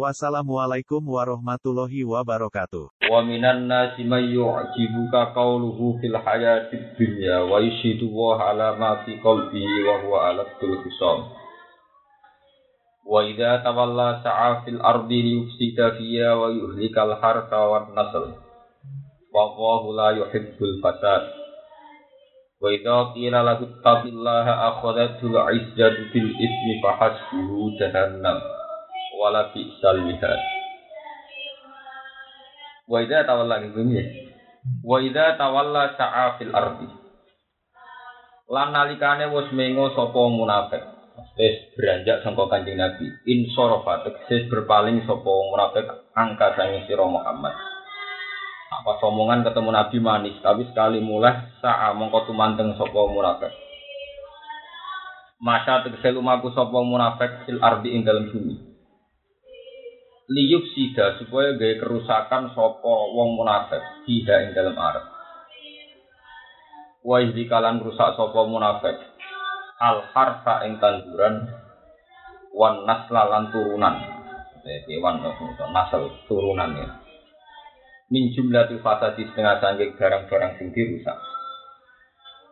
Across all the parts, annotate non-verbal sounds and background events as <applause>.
Wassalamualaikum warahmatullahi wabarakatuh. Wa minan nasi may yu'jibuka qawluhu fil hayati dunya wa yashidu wa ala ma fi qalbihi wa huwa ala khisam. Wa idza tawalla sa'a fil ardi yufsida fiha wa yuhlikal harta wan nasl. Wa Allahu la yuhibbul fasad. Wa idza qila lahu taqillaha akhadhatul 'izzatu bil ismi fa hasbuhu jahannam wala bi salmihad wa idza tawalla gitu, ngene ya? wa idza tawalla sa'a fil ardi. Lan nalikane wis mengo sapa munafik. Wis beranjak sangka kanjeng nabi. Insorofa tegese berpaling sapa munafik angka sang sira Muhammad. Nah, Apa somongan ketemu nabi manis tapi sekali mulai sa'a mongko tumanteng sapa munafik. Masa tegese lumaku sapa munafik fil ardi ing dalem bumi liyuk sida supaya gaya kerusakan sopo wong munafik siha ing dalam arab wa kalan rusak sopo munafik al harsa ing tanduran wan nasla lan turunan. Hewan nasal turunan ya. Min jumlah fasadi setengah sanggeng barang-barang sing dirusak.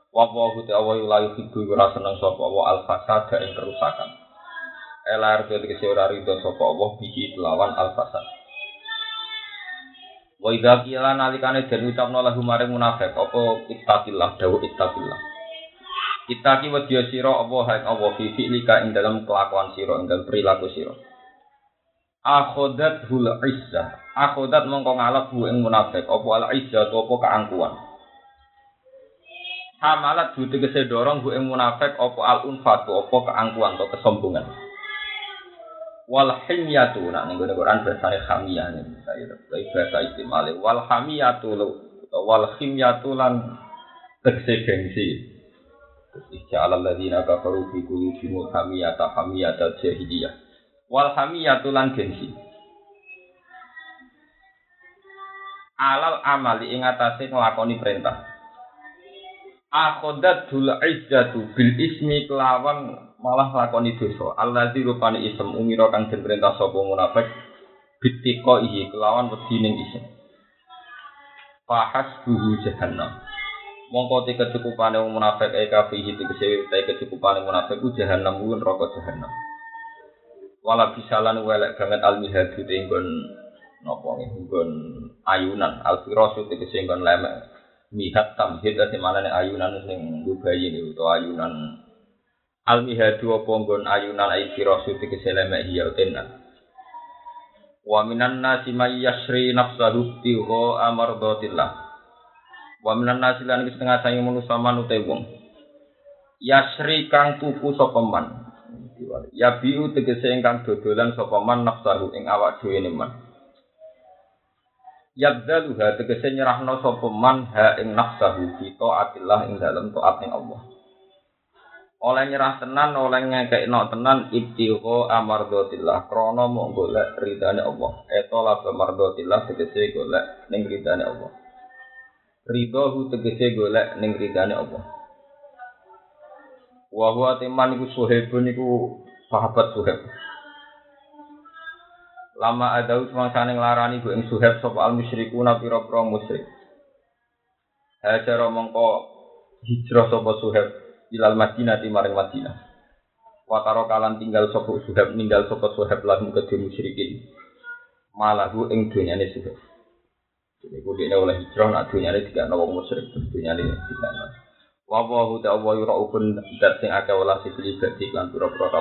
Wa wa hu ta'awa yulayu fidu ora seneng sapa wa al fasada ing kerusakan elar dadi kese ora rido sapa Allah bihi lawan al fasad wa idza qila nalikane den ucapno lahu maring munafik apa ittaqillah dawu ittaqillah. Itaki wedya sira apa hae apa fi fi'lika ing dalam kelakuan sira ing dalam perilaku sira. Akhodat hul izzah Akhodat mongko ngalap hu ing munafik apa al izzah apa keangkuhan. Hamalat bu tegese dorong bu ing munafik apa al unfatu apa keangkuhan atau kesombongan wal himyatu nak ning Quran bahasane hamiyah nih saya tapi bahasa istimale. Wal hamiyatu wal himyatu lan tegese gengsi. Ija'al alladzina kafaru fi qulubihim hamiyata hamiyata jahiliyah. Wal hamiyatu lan gengsi. Alal amali ing atase nglakoni perintah akhodat dul izzatu bil ismi kelawan malah lakoni dosa. Allazi rupane isem umira kang den perintah sapa munafik bitiko ihi kelawan wedi ning isem. Fahas buhu jahannam. Mongko te kecukupane wong munafik e kafihi tegese te kecukupane munafik ku jahannam ku neraka jahannam. Wala bisalan welek banget almihadu te nggon napa nggon ayunan alfirasu tegese nggon lemek. Mihat tamhid ate malane ayunan sing dubayi utawa ayunan Al-mihadu apa nggon ayunan ai firasu tegese lemek hiya tenan. Wa minan nasi may yasri nafsahu tiwa amardatillah. Wa minan nasi lan setengah sange manusa manute wong. Yasri kang tuku sapa man. Ya biu tegese ingkang dodolan sapa man nafsahu ing awak dhewe man. Yabdaluha tegese nyerahno sapa man ha ing nafsahu fi taatillah ing dalem taat ing Allah. Oleh nyerah tenan oleh ngekekno tenan ibtiho amardotillah krono mau golek ridane Allah. Eto laba mardotillah tegese golek ning ridane Allah. Hu tegese golek ning ridane Allah. Wa huwa teman iku suhebun iku sahabat suheb lama ada semangsane nglarani ku ing suheb sapa al musyrikuna pira-pira musyrik Hajar mongko hijrah sapa suheb ilal Madinah di maring Madinah. Wataro kalan tinggal sopo suhab ninggal sopo suhab lahum kedhe musyrikin. Malahu ing dunyane suhab. Jadi ku dene oleh hijrah nak dunyane tiga nawa musyrik dunyane tiga nawa. Wa wa hu ta wa yuraufun dat sing akeh wala sifli badi lan pira-pira.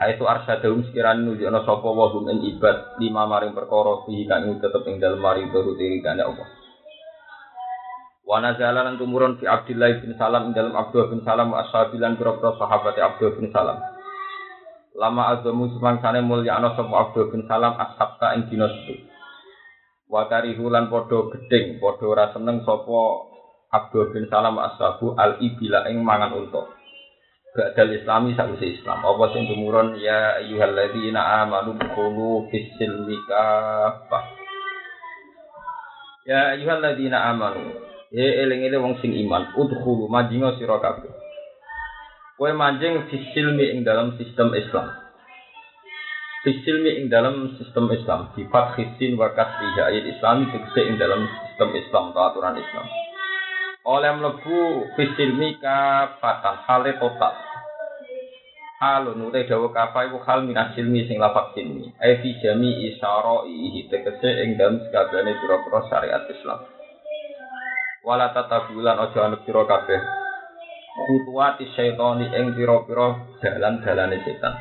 Aitu arsyadahum sekiranya nunjukna sapa wa hum ing ibad lima maring perkara fihi kang tetep ing dalem mari turu tirikane Allah. Wa nazala lan tumurun fi Abdullah bin Salam ing dalam Abdullah bin Salam wa ashabilan pira-pira sahabat Abdullah bin Salam. Lama azamu semangsane mulya ana sapa Abdullah bin Salam ashabta ing dina setu. Wa karihu lan padha gedeng, padha ora seneng sapa Abdul bin Salam ashabu al ibila ing mangan unta. Ba'dal islami sakwise Islam. Apa sing tumurun ya ayyuhalladzina amanu dkhulu fis silmi kafah. Ya ayyuhalladzina amanu. Ya eling-eling wong sing iman, udkhulu majinga sira kabeh. Kowe manjing fis silmi ing dalam sistem Islam. Fis silmi ing dalam sistem Islam. Sifat khisin wa kasriha ayat Islami tegese ing dalam sistem Islam atau aturan Islam oleh mlebu fisilmi kafatan hale total. Halun utai dawa kafa iku hal minas silmi sing lafak silmi. Ai fi jami isyara'i tegese ing dalem sakabehane pira-pira syariat Islam. Wala tatabulan aja anut sira kabeh. Khutuwati syaitani ing pira-pira dalan-dalane setan.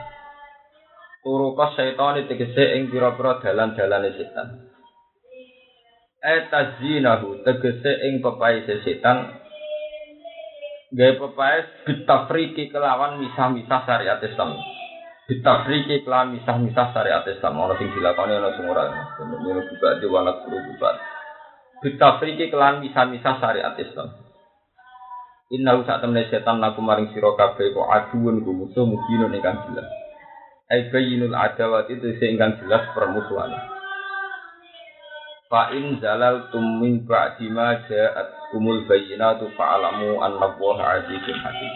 Turuka syaitani tegese ing pira-pira dalan-dalane setan etazinahu tegese ing pepai setan gawe pepai bitafriki kelawan misah-misah syariat Islam. Bitafriki kelawan misah-misah syariat Islam. Ana sing dilakoni ana sing ora. Ngono juga di walat guru juga bitafriki kelawan misah-misah syariat Islam. Inna sak temne setan laku maring sira kabeh kok aduun ku musuh mungkin ingkang jelas. Ai bayyinul adawati itu ingkang jelas permusuhan. Fa in zalal tum min ba'di ma ja'at kumul bayyinatu fa'alamu anna Allaha azizun hakim.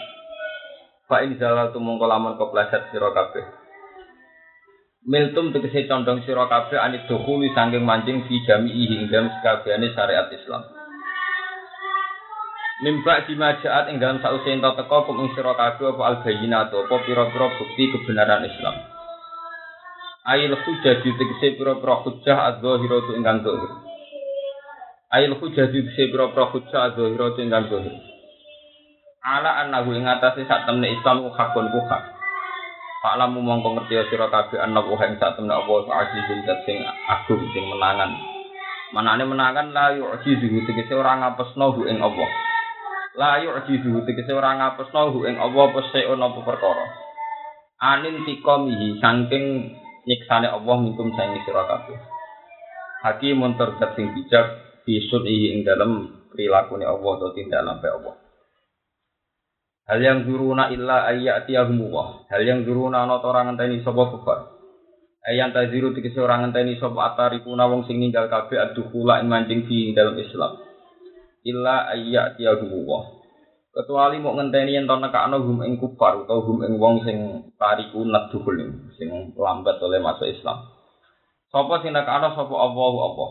Fa in zalal tum mongko lamun kepleset sira kabeh. Miltum tegese condong sira kabeh anit dukhuli saking mancing fi jami'i ing dalem sakabehane syariat Islam. Mimba di majaat ing dalam ento teko kum ing sira kabeh apa al bayyinatu apa pira-pira bukti kebenaran Islam. Ail hujjah tegese pira-pira hujjah adzahiratu ingkang zahir. Ail hujjah tegese pira-pira hujjah adzahiratu ingkang zahir. Ala annahu ing atase sak temne Islam ku hakun ku hak. Pak lamu mongko ngerti sira kabeh ana wa ing sak temne apa azizun sing agung sing menangan. Manane menangan la yu'jizu tegese ora ngapesno hu ing Allah. La yu'jizu tegese ora ngapesno hu ing Allah apa seon apa perkara. Anin tikomihi saking nyiksane Allah minkum saing sira kabeh. Hakimun terdat sing bijak bisun ing dalam perilakune Allah atau tindak lampe Allah. Hal yang zuruna illa ayyatiyahum Allah. Hal yang zuruna ana ora ngenteni sapa kufar. Ayan taziru tegese ora ngenteni sapa atarikuna wong sing ninggal kabeh adukhula ing mancing di dalam Islam. Illa ayyatiyahum Allah. Kecuali mau ngenteni yen to nekakno hum ing kufar utawa hum ing wong sing tariku nadhul sing lambat oleh masuk Islam. Sapa sing nekakno sapa Allah apa?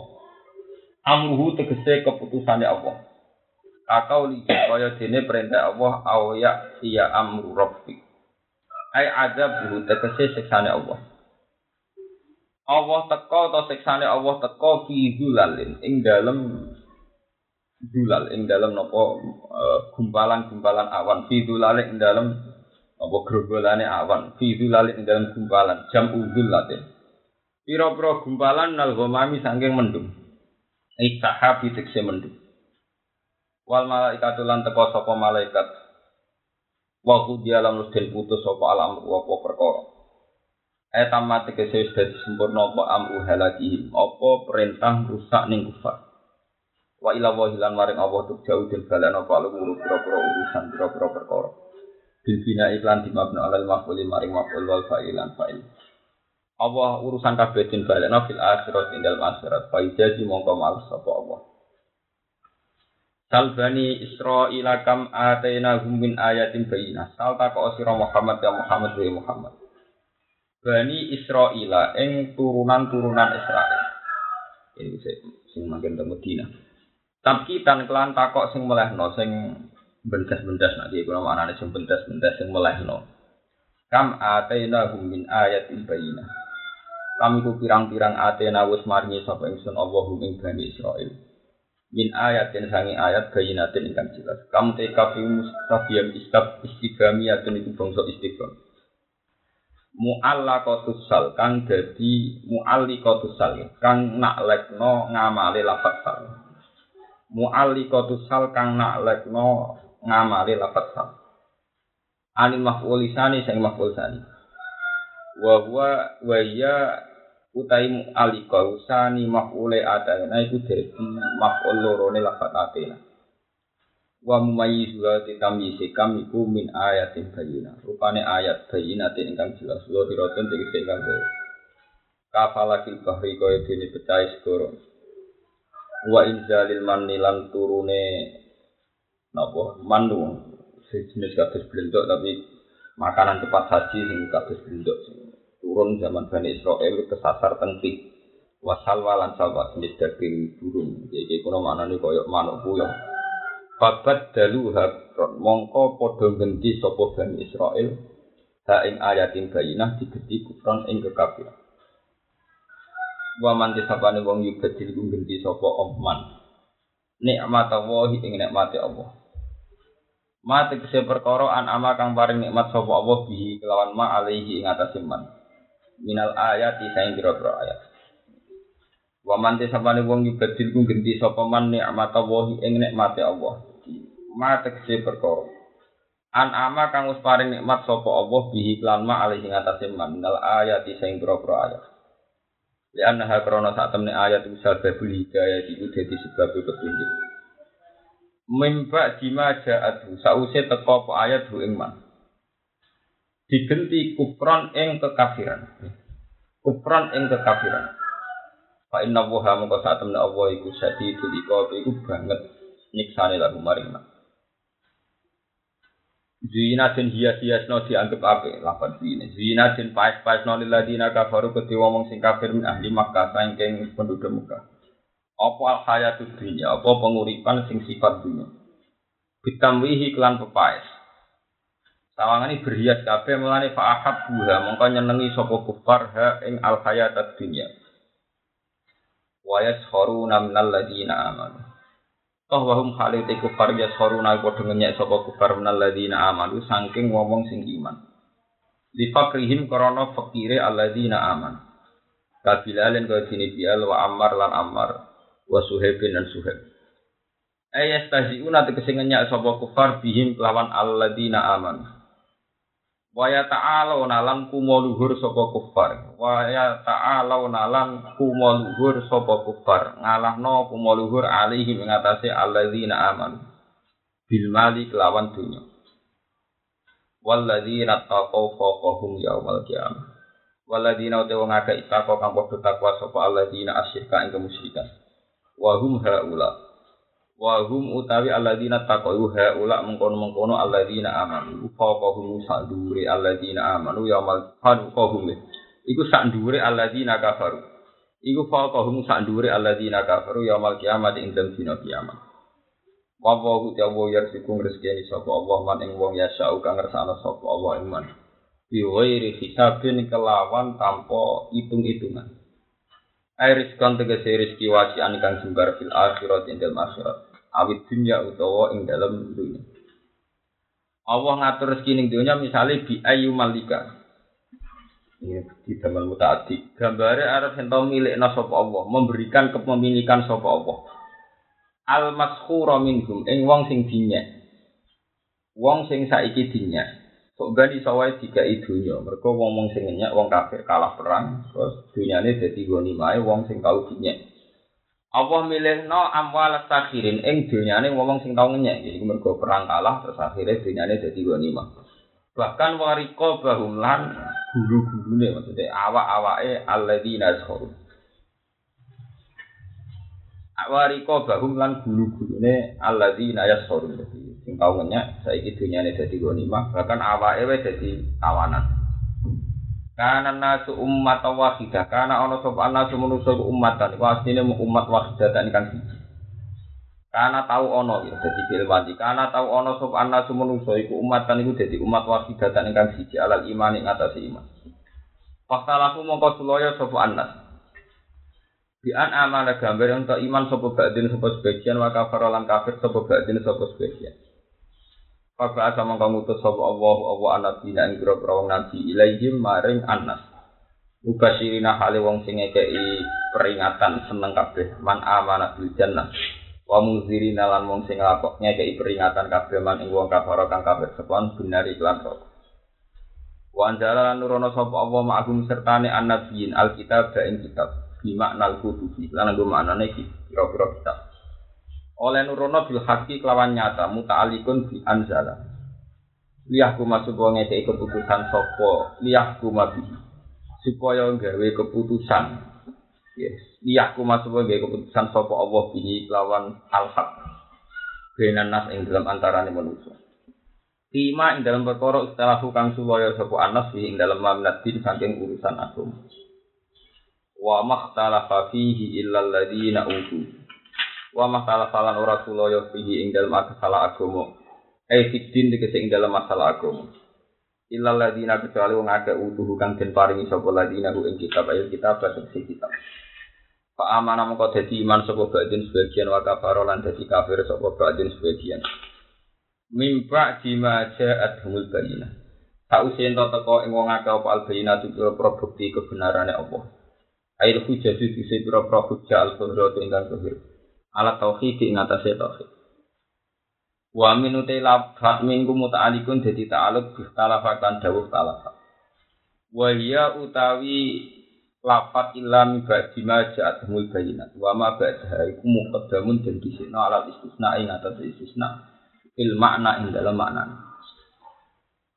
Amruhu tegese keputusane Allah. Kakau li kaya dene perintah Allah au ya iya amru rabbi. Ai azab tegese siksane Allah. Allah teko atau siksane Allah teko fi zulalin ing dalem dulal ing dalam nopo gumpalan-gumpalan awan. Fi dulal ing dalam nopo grogolane awan. Fi dulal ing dalam gumpalan. Jam udul late. Pira-pira gumpalan nal ghamami saking mendung. Iktahabi tekse mendung. Wal malaikatu lan teko sapa malaikat. Wa dia lam den putus sapa alam apa perkara. Etam mati kese wis dadi sempurna apa amru halaki apa perintah rusak ning kufar wa ila wa hilan maring Allah tuk jauh den balana apa lu ngurus pira-pira urusan pira-pira perkara bil bina iklan di mabna alal maf'ul maring maf'ul wal fa'ilan fa'il Allah urusan kabeh den balana fil akhirat ing dalem akhirat fa ijazi mongko males sapa Allah Sal bani Israila kam atena min ayatin bayinah. Sal tak sira Muhammad ya Muhammad wa Muhammad. Bani Israila ing turunan-turunan Israel. Ini sing makin temu Medina. Tapi tan kelan takok sing melehno sing bendas-bendas nak iki kula maknane sing bendas-bendas sing melehno. Kam atena hum min ayatin bayinah. Kami ku pirang-pirang atena wis maringi sapa ingsun Allah hum ing Bani Israil. Min ayatin sangi ayat bayinatin ingkang jelas. Kam te kafi mustafiyam istab istighamiyatun iku bangsa istigham. Mu'allaqatus sal kang dadi mu'alliqatus sal kang naklekno ngamale lafaz sal mu'alliqatu sal kang naklekno ngamali lafat sal. Anil maf'ul sani sing maf'ul sani. Wa huwa wa ya utai mu'alliqa usani maf'ule atana iku dadi maf'ul loro ne lafat atena wa mumayyizuha ditamyisi kami iku min ayatin bayina rupane ayat bayina ingkang jelas. Lo diroten tegese ingkang jelas kafalakil bahri kaya dene pecah segoro wa inzalil manni lan turune napa? Mandu. Sejenis kados blendok tapi makanan cepat saji sing kados blendok. Turun zaman Bani Israel kesasar tentik wasal walan salwa jenis daging burung. Jadi kuno mana nih koyok manuk puyong Babat dalu habron mongko podo genti sopo bani Israel ha ing ayatin bayinah digeti kufron ing kekafiran. Wa man disapane wong yubadil ku genti sapa omman. Nikmat Allah ing nikmate Allah. Mati kese perkara an ama kang paring nikmat sapa Allah bihi kelawan ma alaihi ing atase man. Minal ayati saing pira-pira ayat. Wa man disapane wong yubadil ku genti sapa man nikmat Allah ing nikmate Allah ma tekse perkara an ama kang wis paring nikmat sapa Allah bihi lan ma alih ing atase manal ayat sing pira-pira ayat Anna ha krana sak temne ayat bisa babul hidayah iku dadi sebab petunjuk. Mimba dima ja'at sause teko apa ayat hu ing man. Digenti kufran ing kekafiran. Kufran ing kekafiran. Fa inna wa mongko sak temne Allah iku sadidul iqab iku banget nyiksane lagu maring. Zina den hias-hias no dianggap ape lapan zina. Zina den pais-pais no liladina kafaru kedhi wong sing kafir min ahli Makkah saking penduduk Makkah. Apa al hayatud dunya, apa penguripan sing sifat dunya. Bitamwihi kelan. Sawangan ini berhias kabeh mulane fa'ahab buha mongko nyenengi sapa kufar ha ing al hayatud dunya. Wa yaskhuruna minal ladina amanu. Toh wahum khalid iku kufar ya soruna padha ngenyek sapa kufar minal ladina amanu saking ngomong sing iman. Di fakrihim krana fakire alladzina aman. Kabilalen kaya dini bial wa ammar lan ammar wa suhaibin dan suhaib. Ayas taziuna tegese ngenyak sapa kufar bihim kelawan alladzina aman. Waya ta'ala nalan kumo luhur sapa kufar. Waya ta'ala nalan kumo luhur sapa kufar. Ngalahno kumo luhur alihi mengatasi alladzina aman. Bil mali kelawan dunya. Walladzina taqaw fawqahum yaumal qiyamah. Walladzina uta wong akeh itaqwa kang padha takwa sapa alladzina asyirka ing kemusyrikan. Wa hum haula wa hum utawi alladzina taqaw haula mengkono-mengkono alladzina amanu. Fawqahum sadure alladzina amanu yaumal fawqahum iku sak dhuwure alladzina kafaru. Iku fawqahum sak dhuwure alladzina kafaru yaumal kiamat ing dalem dina kiamat. Wa wa utawa yarsikum rezeki sapa Allah man ing wong yasau kang ngersakno sapa Allah iman bi ghairi hisabin kelawan tanpa hitung-hitungan. Airis kan tegese rezeki wasian kang sumber fil akhirat ing dalem akhirat awit dunya utawa ing dalam dunya. Allah ngatur rezeki dunya misalnya bi ayu malika. Ini di dalam mutaati. Gambare arep ento milikna sapa Allah, memberikan kepemilikan sapa Allah. Al maskhura minhum ing wong sing dinyek. Wong sing saiki dinyek. Kok gani sawai tiga idunya, mereka wong wong sing nyek, wong kafir kalah perang, terus dunyane dadi goni mae wong sing tau dinyek. Allah milihno amwal sakhirin ing dunyane wong sing tau ngenyek iki mergo perang kalah terus akhirnya dunyane dadi ghanimah. Bahkan wariko bahum lan guru-gurune maksudnya awak-awake alladzina yazkuru. Wariko bahum lan guru-gurune alladzina yazkuru. Sing tau ngenyek saiki dunyane dadi ghanimah, bahkan awake wis dadi tawanan. Kana nasu ummat wahidah. Kana ana sapa nasu manusa iku ummatan. Iku asline umat wahidah dan kan siji. Kana tau ana ya dadi fil mati. Kana tau ana sapa nasu manusa iku ummatan iku dadi umat wahidah dan kan siji alal iman ing atas iman. Faktalaku mongko sulaya sapa anas. Bi an amana gambar untuk iman sapa badin sapa sebagian wa kafir kafir sapa badin sapa sebagian. Faka asa mangka ngutus sapa Allah apa anabi ing pira-pira wong nabi ilaihim maring anas. Uga sirina hale wong sing ngekeki peringatan seneng kabeh man amana bil jannah. Wa muzirina lan wong sing nglakok ngekeki peringatan kabeh man ing wong kafir kang kafir sepon benar iklan kok. Wa anjala nurono sapa Allah ma'hum sertane annabiyin alkitab ing kitab. Bi makna al-kutubi lan nggo maknane iki pira-pira kitab. Oleh nurono bil haqi kelawan nyata muta'alikun bi anzala. Liyahku masuk ngekei keputusan sopo liyahku mabi supaya gawe keputusan. Yes. Liyahku masuk gawe keputusan sopo Allah bihi kelawan al-haq. Benan nas ing dalam antarane manusia Lima ing dalam perkara istilah kang sulaya sapa anas ing dalam maminat din saking urusan agama. Wa makhtalafa fihi illa alladziina utu. Wa makhtalafa lan ora sulaya fihi ing dalam masalah agama. Eh fitin dikese ing dalam masalah agama. Illa alladziina kecuali wong akeh utuh kang den paringi sapa alladziina ing kitab ayat kitab si kitab. Pak amanah mengko dadi iman sapa badin sebagian wa kafaro lan dadi kafir sapa badin sebagian mimpa jima ja'at humul bayina. Sausi ento teko ing wong akeh apa al bayina tu pira bukti kebenarane apa. Ail hujjah tu dise pira-pira hujjah al qudrat ingkang zahir. Ala tauhid ing atase tauhid. Wa minute lafat minggu muta'alikun dadi ta'aluk bi talafakan dawuh talafat. Wa hiya utawi lafat ilam ba'di ma ja'at humul bayinat. Wa ma ba'daha iku muqaddamun dan disina ala istisna ing atase istisna il makna ing dalam makna.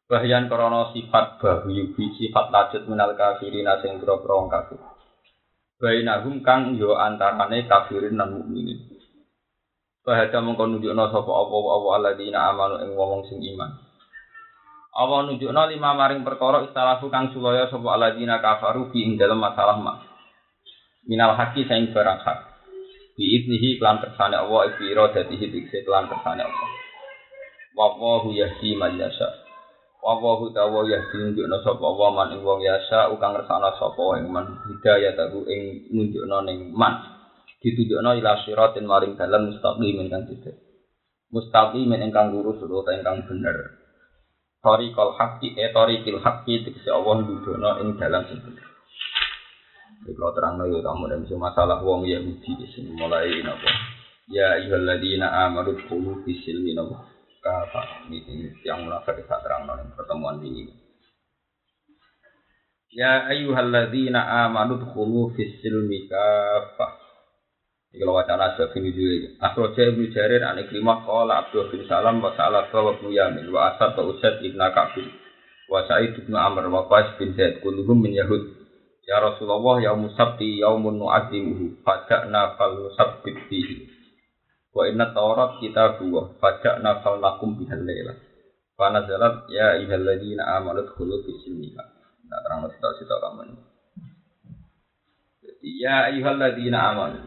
Bahyan krono sifat bahu yubi sifat lajut minal kafirin sing boro-boro kafir. Bainahum kang yo antarane kafirin lan mukminin. Bahada mengko nunjukno sapa apa-apa alladzina amanu ing wong sing iman. Allah nunjukno lima maring perkara istalahu kang sulaya sapa alladzina kafaru fi ing dalam masalah mak. Minal haqi saing barang hak. Bi idnihi kelan kersane Allah ibi iradatihi dikse kelan kersane Allah. Wallahu yahdi man yasha. Wallahu tawa yahdi nunjukna sapa wa man ing wong yasha ukang ngersana sapa ing man hidayah tahu ing nunjukna ning man. Ditunjukna ila siratin maring dalan mustaqim ingkang tidak. Mustaqim ingkang lurus utawa ingkang bener. Tariqal haqqi e tariqil haqqi tegese Allah nunjukna ing dalan sing bener. Kalau terang lagi kamu dan masalah wong Yahudi sing mulai napa. Ya ayyuhalladzina amanu qulu fi silmi napa kata ini yang munafik tak terang dalam pertemuan ini. Ya ayyuhalladzina amanu dkhulu fis silmi kafah. Iki wacana sebab ini juga. Akhroja Ibnu Jarir an Ikrimah qala Abdul bin Salam wa sa'ala wa Ibnu Yamin wa Asad wa Usaid ibn Ka'bin wa Sa'id ibn Amr wa Qais bin Zaid kulluhum min Yahud. Ya Rasulullah yaumus sabti yaumun nu'azimuhu faja'na fal nusabbit fihi. Wa inna taurat kita dua, fajak nafal lakum bihal leila. Fana zalat ya iballadzina amanu dkhulu fi silmiha. Nah, terang kita kita kamu ini. Jadi ya ayyuhalladzina amanu.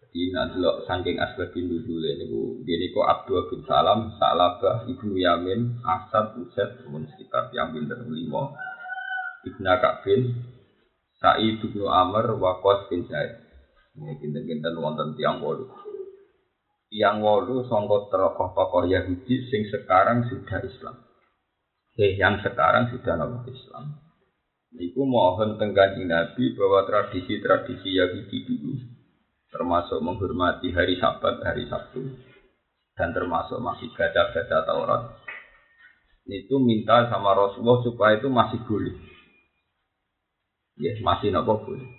Jadi nanti lo saking asbabin dulu ini. Jadi kok Abdul bin Salam, Salabah, Ibnu Yamin, Asad, Usaid, kemudian sekitar yang pinter lima. Ibnu Ka'bin, Sa'id bin Amr, Waqas bin Zaid. Ini kinten-kinten wonten tiang bolu yang wolu songkot tokoh-tokoh Yahudi sing sekarang sudah Islam. Eh, yang sekarang sudah nama Islam. Iku mohon tengganji Nabi bahwa tradisi-tradisi Yahudi dulu, termasuk menghormati hari Sabat, hari Sabtu, dan termasuk masih baca-baca Taurat, itu minta sama Rasulullah supaya itu masih boleh. Ya, yes, masih nopo boleh.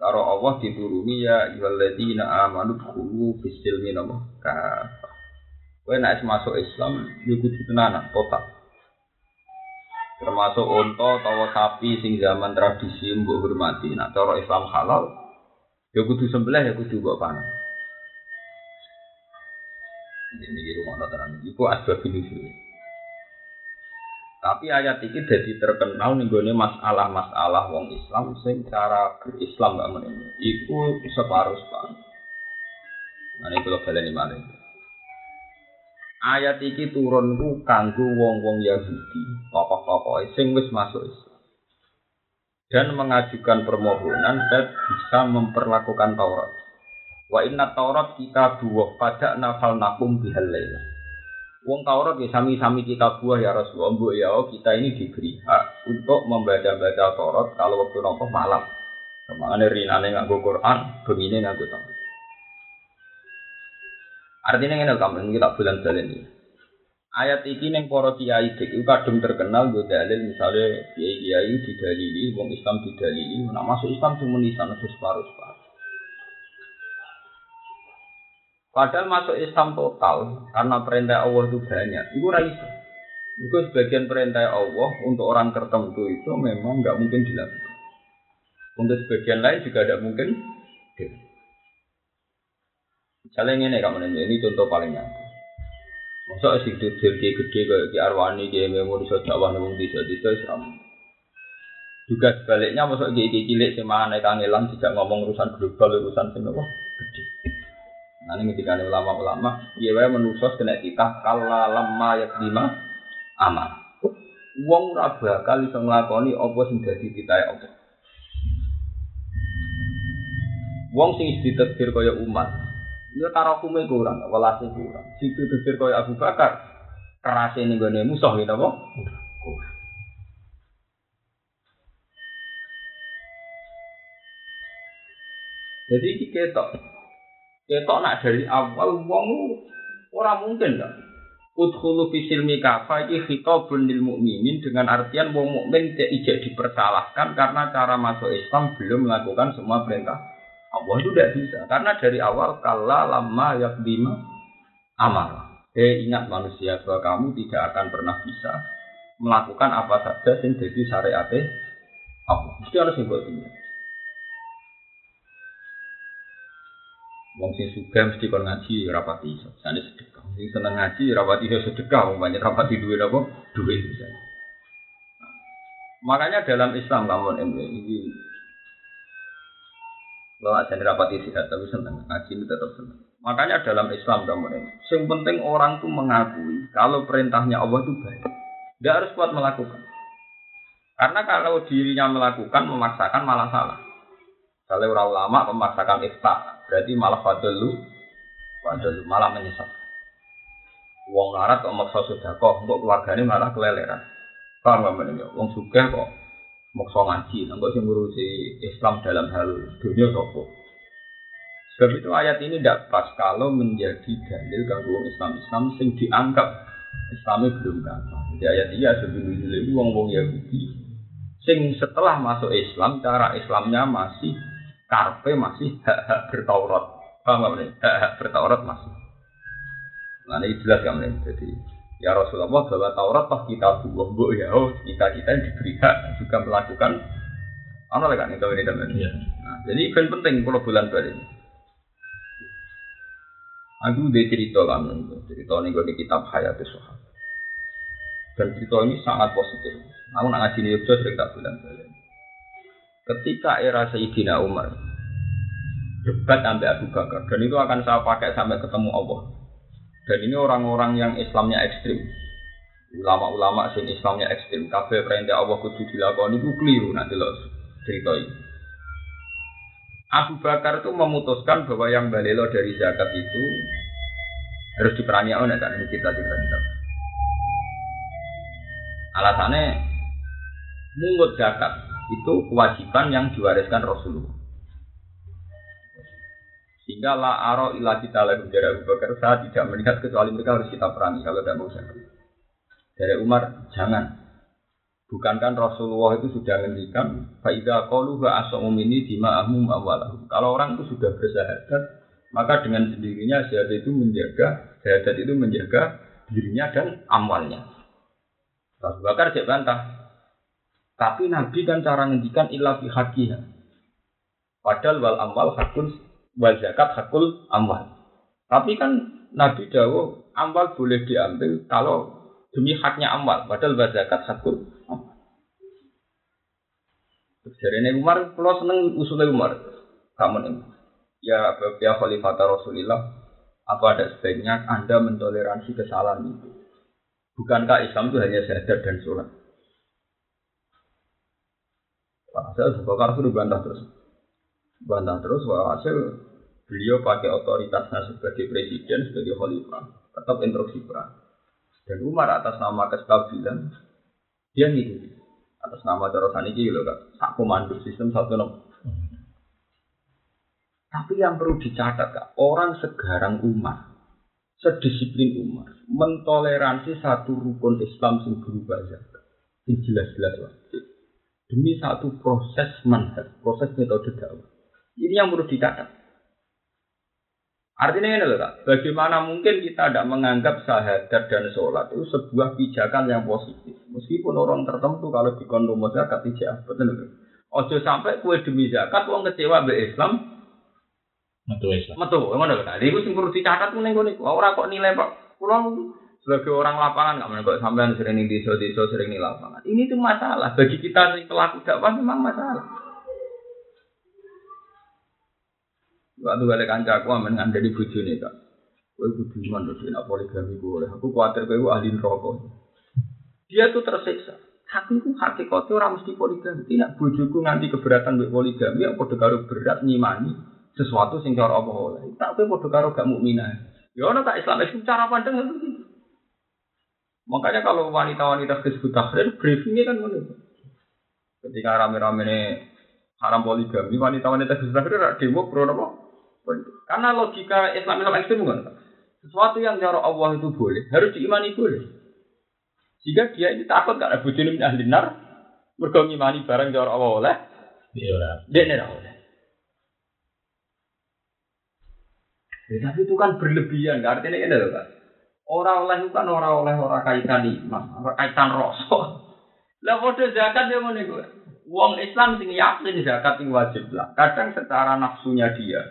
Karo Allah dituruni ya ayyuhalladzina amanu dkhulu fis silmi nama kafah. Kowe nek masuk Islam yo kudu tenanan total. Termasuk unta utawa sapi sing zaman tradisi mbok hormati. Nak cara Islam halal yo kudu sembelih ya kudu mbok pangan. Ini di rumah tenan. Iku asbab ini tapi ayat ini jadi terkenal nih gue masalah-masalah wong Islam sing cara berislam gak menemu. Iku separuh separuh. Nah ini kalau kalian mana Ayat ini turun ku kanggu wong-wong Yahudi, tokoh-tokoh sing wis masuk Islam. Dan mengajukan permohonan dan bisa memperlakukan Taurat. Wa inna Taurat kita dua pada nafal nakum bihalailah Wong Taurat ya sami-sami kita buah ya Rasulullah. Bu ya oh, kita ini diberi hak untuk membaca-baca Taurat kalau waktu nopo malam. Ke mana rinane nganggo Quran, begini nganggo Taurat. Artinya ini kamu kita bulan jalan ini. Ayat ini neng para kiai itu kadung terkenal gue dalil misalnya kiai kiai didalili, wong Islam didalili, nah masuk Islam cuma di sana separuh separuh. Padahal masuk Islam total karena perintah Allah itu banyak. Itu raisa. Itu sebagian perintah Allah untuk orang tertentu itu memang nggak mungkin dilakukan. Untuk sebagian lain juga tidak mungkin. Misalnya ini kamu nanya, ini contoh paling nyata. Masa sing dudul gede kayak di Arwani, di Memo, di Jawa, di Desa, sama. Juga sebaliknya, masa gede cilik sih mana kangelan tidak ngomong urusan global, urusan sing apa? Ini ketika ada ulama-ulama, iya wae menusos kena kita kala lama ya lima amal. Wong ora bakal iso nglakoni apa sing dadi titahe Allah. Wong sing ditakdir kaya umat, ya tarakume kurang, welase kurang. Sing ditakdir kaya Abu Bakar, kerase ning gone musuh gitu apa? Jadi kita Ketok nak dari awal wong ora mungkin kan. Udkhulu fi silmi kafa iki khitabun lil mukminin dengan artian wong mukmin tidak dipersalahkan karena cara masuk Islam belum melakukan semua perintah. Allah itu tidak bisa karena dari awal kala lama yakdima amal. Eh ingat manusia bahwa kamu tidak akan pernah bisa melakukan apa saja yang jadi syariat Allah. Mesti harus dibuat ini. Wong sing sugih mesti kon ngaji rapati iso. Sane sedekah. Sing seneng ngaji rapati iso sedekah, wong banyak rapati duwe apa? Duwe misalnya. Makanya dalam Islam kamu ini lo aja rapati sehat tapi seneng ngaji itu tetap seneng. Makanya dalam Islam kamu ini, yang penting orang tuh mengakui kalau perintahnya Allah itu baik. Dia harus kuat melakukan. Karena kalau dirinya melakukan memaksakan malah salah. Kalau orang ulama memaksakan ikhlas, Berarti malah fadlu, fadlu malah menyesat. Wong larat kok maksa kok untuk keluarganya malah keleleran. Paham gak menurut Wong suka kok maksa ngaji, nggak sih ngurusi Islam dalam hal dunia sopo. Sebab itu ayat ini tidak pas kalau menjadi dalil ganggu Islam Islam sing dianggap Islamnya belum kan. Jadi ayat iya sebelum itu wong wong Yahudi sing setelah masuk Islam cara Islamnya masih karpe masih hak-hak bertaurat. Paham nggak nih? Hak-hak bertaurat masih. Nah ini jelas kan nih. Jadi ya Rasulullah bahwa Taurat pas kita buah bu ya oh kita kita yang diberi hak juga melakukan apa lagi kan itu ini dan iya. Nah, jadi kan penting kalau bulan balik. Aku udah cerita kan, cerita ini gue di kitab Hayat Sohab. Dan cerita ini sangat positif. Aku nak ngaji ini juga sering tak bulan balik. Ketika era Sayyidina Umar debat sampai Abu Bakar dan itu akan saya pakai sampai ketemu Allah. Dan ini orang-orang yang Islamnya ekstrim. Ulama-ulama sing Islamnya ekstrim. Kafe perintah Allah kudu dilakoni itu keliru nanti loh cerita ini. Abu Bakar itu memutuskan bahwa yang balelo dari zakat itu harus diperangi oleh kan ini kita cerita kita. Alasannya mungut zakat itu kewajiban yang diwariskan Rasulullah. Sehingga la aro ila kita lagi dari Abu Bakar saya tidak melihat kecuali mereka harus kita perangi kalau tidak mau saya. Dari Umar jangan. Bukankah Rasulullah itu sudah menghentikan faida qalu wa ini dima'ahum awalahu. Kalau orang itu sudah bersahadat, maka dengan sendirinya syahadat itu menjaga syahadat itu menjaga dirinya dan amalnya. Abu Bakar cek bantah, tapi Nabi kan cara ngendikan ilah fi hakiha. Padahal wal amal hakul wal zakat hakul amal. Tapi kan Nabi Dawo amal boleh diambil kalau demi haknya amal. Padahal wal zakat hakul. Dari ini Umar, kalau seneng usulnya Umar, kamu nih, ya ya Khalifah Rasulullah, apa ada sebaiknya Anda mentoleransi kesalahan itu? Bukankah Islam itu hanya sadar dan sholat? Hasil Abu Bakar itu terus. Bantah terus, hasil beliau pakai otoritasnya sebagai presiden, sebagai khalifah, tetap instruksi perang. Dan Umar atas nama kestabilan, dia ngikuti. Atas nama terusan ini loh kak, sak komando sistem satu nomor. Tapi yang perlu dicatat kak, orang segarang Umar, sedisiplin Umar, mentoleransi satu rukun Islam yang berubah zakat. Jelas-jelas demi satu proses manhaj, proses metode dakwah. Ini yang perlu dicatat. Artinya ini loh, Kak. Bagaimana mungkin kita tidak menganggap syahadat dan sholat itu sebuah pijakan yang positif. Meskipun orang tertentu kalau di kondom zakat tidak betul. Ojo sampai kue demi zakat, uang kecewa be Islam. Metu Islam. Metu, ngono lho. Jadi itu sing perlu dicatat ning ngene iku. Ora kok nilai Pak. Kulo sebagai orang lapangan nggak kok sampean sering di desa-desa sering di lapangan. Ini tuh masalah bagi kita pelaku dakwah memang masalah. Waktu balik kanca aku aman ngandani bojone kak. Kowe kudu iman to nek poligami boleh. Aku kuatir kowe ahli neraka. Dia tuh tersiksa. Hati itu hakikatnya orang mesti poligami. Tidak bojoku nganti keberatan mbek poligami, aku padha karo berat nyimani sesuatu sing cara apa oleh. Tak kowe padha karo gak mukminah. Ya ono tak Islam itu cara pandang itu. Makanya kalau wanita-wanita disebut takhir, briefingnya kan begitu. Ketika rame-rame haram poligami, wanita-wanita disebut takhir demo pro apa? Karena logika Islam Islam ekstrem kan. Sesuatu yang cara Allah itu boleh, harus diimani boleh. Jika dia ini takut gak ada bujuni min ahli nar, mergo ngimani barang cara Allah oleh, Iya ora. dia ini oleh. Ya, tapi itu kan berlebihan, gak artinya ini loh kan. Orang oleh itu kan orang oleh orang kaitan iman, kaitan rasa. Lah bodoh zakat dia mau nih Wong Islam sing yakin zakat itu wajib lah. Kadang secara nafsunya dia,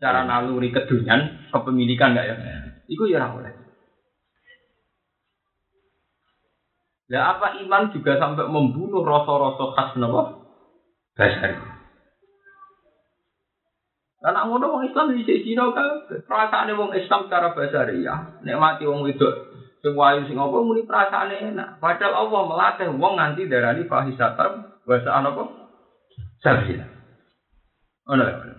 secara naluri kedunian, kepemilikan enggak ya? Iku ya ora oleh. Ya apa iman juga sampai membunuh rasa-rasa khas napa? Dasar. Karena ngono wong Islam sisi Cina kan perasaane wong Islam secara basariah, nikmati wong wedok sing wayu sing apa muni perasaane enak. Padahal Allah melatih wong nganti darani fahisatan bahasa apa? Sabila. Ono lho.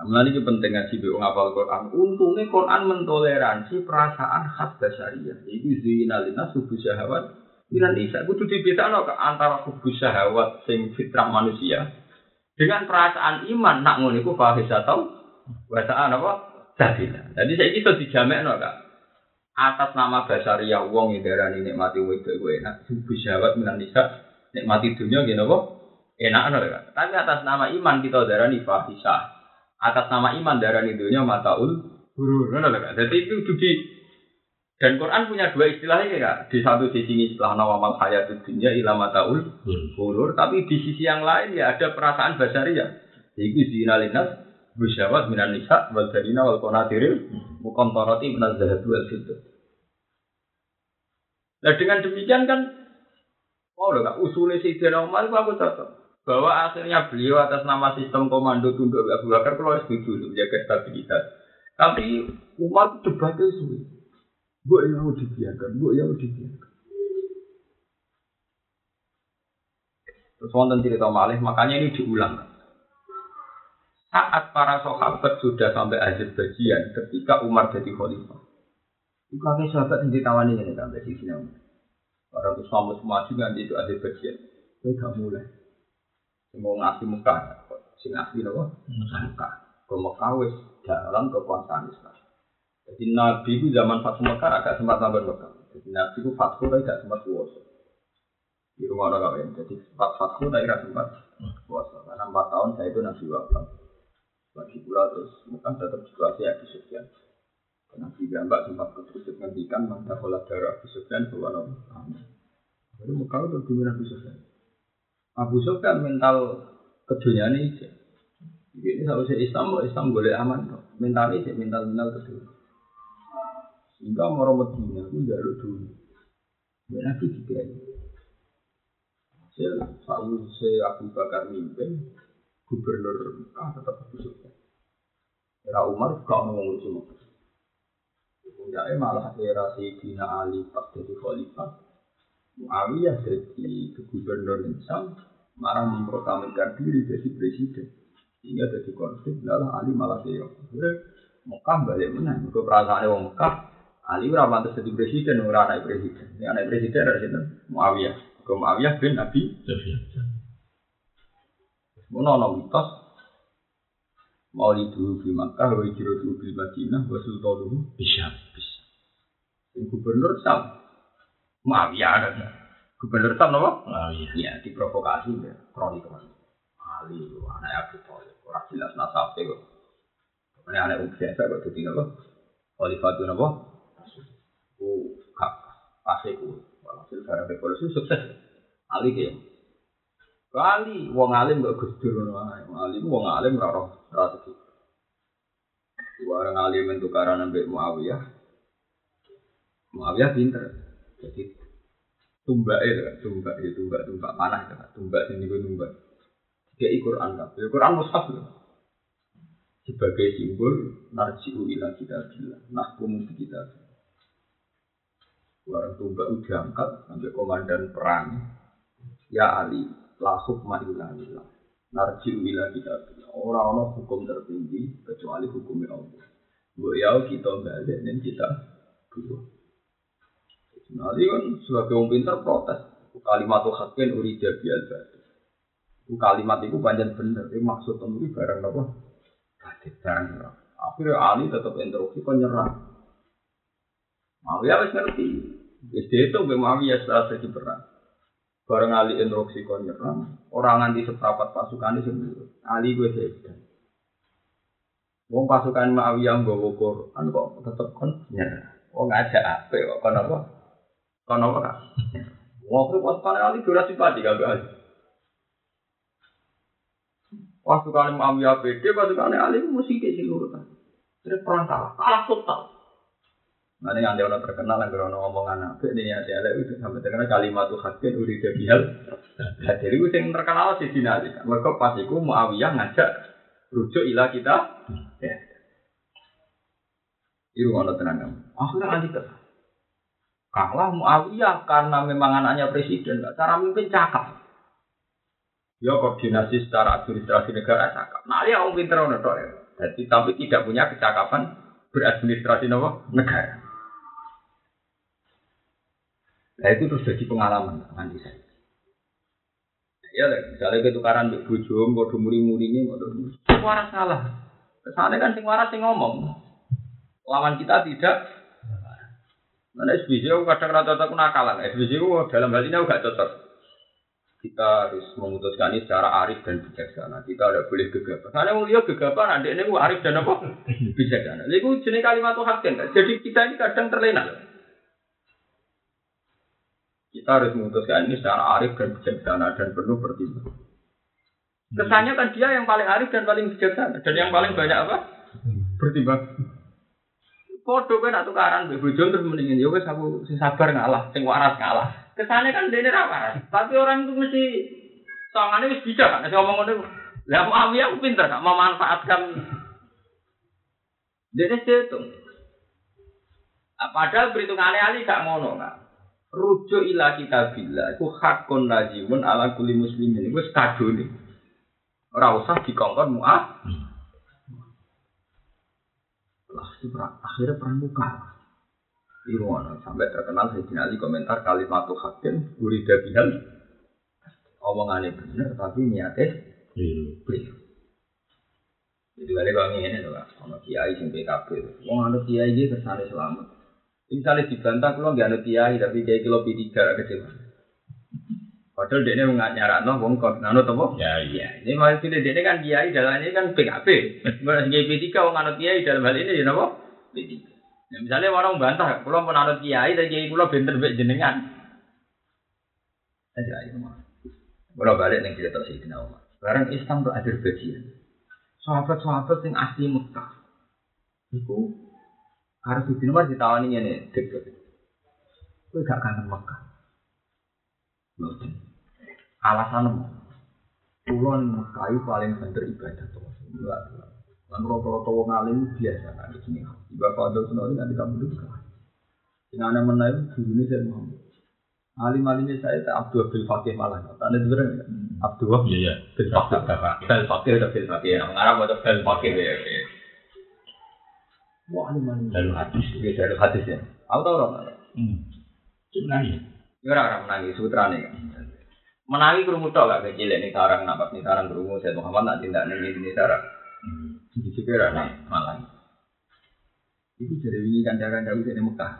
Amalane iki penting ngaji be wong hafal Quran. Untungnya Quran mentoleransi perasaan khas basariah. Iku zinalina subuh syahwat. Minan isa kudu dibedakno antara kubu syahwat sing fitrah manusia dengan perasaan iman nak ngono iku fahisatau bahasaan apa? Sabila. Jadi saya itu dijamekno Kak. Atas nama basariah wong yang darani nikmati wedok gue enak. Subuh syahwat minan isa nikmati dunia gini apa? Enak no, Kak. Tapi atas nama iman kita darani fahisah atas nama iman darah dunia mataul hurur. Jadi itu di dan Quran punya dua istilah ini kak. Di satu sisi istilah nawamal hayat dunia ilah mataul hurur, tapi di sisi yang lain ya ada perasaan basariah. Itu zinalinas busyawat minan nisa wal darina wal minan zahabu wal fitur. Nah dengan demikian kan, oh loh kak, usulnya si Umar itu aku cocok bahwa akhirnya beliau atas nama sistem komando tunduk Abu Bakar kalau setuju menjaga stabilitas. Tapi Umar debatnya sulit. Bu yang mau dibiarkan, bu yang mau dibiarkan. Terus wonten cerita malih, makanya ini diulang. Saat para sahabat sudah sampai akhir bagian, ketika Umar jadi khalifah, itu kakek sahabat yang ditawani ini sampai di sini. Para Islam semua juga nanti itu akhir bagian. Saya gak mulai. mau ngasih muka, sing ngasih nopo muka. Ke Mekah wis dalam kekuasaan Islam. Jadi Nabi itu zaman Fathu Mekah agak sempat tambah Mekah. Jadi Nabi itu Fathu tapi gak sempat puasa. Di rumah orang kawin. Jadi sempat Fathu tapi gak sempat puasa. Karena empat tahun saya itu Nabi wafat. Lagi pula terus Mekah tetap situasi Abu Sufyan. Nabi gambar sempat ketusuk ngendikan maka pola darah Abu Sufyan bahwa Nabi. Jadi Mekah itu dulu Nabi Sufyan. Abu Sufyan mental keduniaan ini Ini seharusnya Islam, Islam boleh aman. Mental ini mental mental kedua. Sehingga orang Medina itu jalur dulu. Dan Nabi juga ini. Hasil saya Abu Bakar mimpin, gubernur Mekah tetap Abu. Era Umar gak ngomong semua. Kemudian malah era Sayyidina Ali pas jadi khalifah. Muawiyah jadi gubernur Islam, marah memproklamirkan diri jadi presiden. Sehingga jadi konflik, adalah Ali malah saya. Mekah balik mana? Ke perasaan orang Mekah, Ali ora pantas jadi presiden, ora anak presiden. Ini anak presiden dari sini, Muawiyah. Ke Muawiyah bin Abi Mono ono mitos mau itu di Makkah, wa hijrah dulu di Madinah, wa sultanuhu Bisa. bisa. Gubernur Sam, Muawiyah ada. Gubernur Sam apa? Oh iya. Ya, diprovokasi ya, kronik Ali, anak Abu Thalib, orang jelas nasabnya kok. Ini anak uang biasa kok jadi apa? Khalifatu apa? Ku kasih ku. Walhasil barang revolusi sukses. Ali dia. Kali wong alim gak gusdur. Wong alim wong alim ora roh strategi. Orang alim itu karena Mbak Muawiyah. Muawiyah pinter. Jadi tumbak itu kan, tumbak itu tumbak tumbak panah itu kan, tumbak sini gue tumbak. Dia Quran kan, ya Quran mushaf. Sebagai simbol narjiu ila kita bilang, nahkum kita. Orang tumbak udah angkat sampai komandan perang. Ya Ali, la hukma illa lillah. Narjiu ila kita. Orang-orang hukum tertinggi kecuali hukumnya Allah. Bu ya kita balik dan kita dua. Ali kan sebagai orang pintar protes. Kalimat tuh hakin uri jadi Itu kalimat itu panjang bener. Itu maksud temui barang apa? Hadis barang. Akhirnya Ali tetap instruksi kan nyerah. Mawiyah harus ngerti. Wis itu Mawiyah setelah jadi perang. Bareng Ali instruksi kon nyerang, orang nganti seprapat pasukan itu sendiri. Ali gue sedan. Wong pasukan Muawiyah nggawa Quran kok tetep kon nyerah. Wong ngajak apa kok kon apa? Kon apa kan? Waktu pasukan Ali durasi padi gak Ali. Pasukan Muawiyah pede, pasukan Ali mesti sing. Terus perang kalah, kalah total. Nanti orang terkenal yang orang ngomongan apa ini ada ada itu sampai terkenal kalimat tuh hakin uri debihal. Nah, jadi itu yang terkenal di sini aja. Mereka pas itu Muawiyah ngajak rujuk ilah kita. Ya. Itu orang tenang. Akhirnya nanti ke kalah Muawiyah karena memang anaknya presiden. Cara mimpin cakap. Ya koordinasi secara administrasi negara cakap. Nah dia orang pinter orang ya. Jadi tapi tidak punya kecakapan beradministrasi negara. Nah itu terus jadi pengalaman nanti saya. Ya, misalnya ketukaran di bojo, mau muri-murinya, mau waras salah. Kesannya kan sing waras sing ngomong. Lawan kita tidak. Mana SBC kadang rata-rata nakalan. SBC dalam hal ini aku gak cocok. Kita harus memutuskan ini secara arif dan bijaksana. Kita tidak boleh gegabah. Karena mau lihat gegabah, nanti ini arif dan apa? <laughs> bijaksana. Itu jenis kalimat Tuhan. Jadi kita ini kadang terlena. Kita harus memutuskan ini secara arif dan bijaksana dan penuh pertimbangan. Kesannya kan dia yang paling arif dan paling bijaksana dan yang paling banyak apa? Bertimbang. Foto kan atau karan bojo terus mendingin ya wes aku sing sabar ngalah, sing waras ngalah. Kesannya kan dene ra waras, tapi orang itu mesti sangane wis bijak kan ngomong ngono. Lah Muawiyah aku pinter gak memanfaatkan dene setung. Padahal perhitungannya Ali gak ngono kan rujuk ila kita bila itu hakun lazimun ala kuli muslimin. Itu kado nih ora usah dikongkon muah. Lah akhirnya perang muka Irono sampai terkenal Sayyidina Ali komentar kalimat hakim urida bihal. Omongannya benar tapi niatnya keliru jadi kalau ini tuh kan, kiai sing PKB, mau anu kiai dia kesannya selamat, Misalnya dibantah kalau nggak ada kiai tapi kiai kilo P tiga kecil. Padahal dia ini nyarat no wong kok nganut apa? Ya iya. Ini masih dia kan kiai dalam ini kan PKP. Berarti kiai P tiga wong nganut kiai dalam hal ini ya napa? P tiga. Ya, misalnya orang bantah, kalau mau nganut kiai dan kiai kulo benter jenengan. Aja aja mah. Kalau balik nih cerita sih kenal Sekarang Islam tuh ada bagian. Sahabat-sahabat yang asli Mekah. Itu harus di nomor ditawani ini deket. Kue gak kangen Mekah. Alasan Kulon Mekah itu paling bener ibadah tuh. Enggak. Lan rata-rata wong alim biasa kan di sini. Ibadah Fadil Sunori nanti kamu dulu kan. Yang aneh menaik guru ini saya Muhammad. Alim alimnya saya tak Abdul Abdul Fakih malah. Tanda sebenarnya Abdul Iya iya. Bil Fakih. Bil Fakih Bil Fakih. Mengarah pada Bil Fakih ya. Wah, ini mana? Jalur hadis. Iya, jalur hadis ya. Aku tahu orang. Hmm. Sebenarnya. Ya orang orang menangi sutra nih. Menangi kerungu tok gak kecil ini sarang napas nih sarang kerungu saya Muhammad nak tindak nih ini sarang. Di juga nih malah. Itu jadi ini kan cara jauh dari Mekah.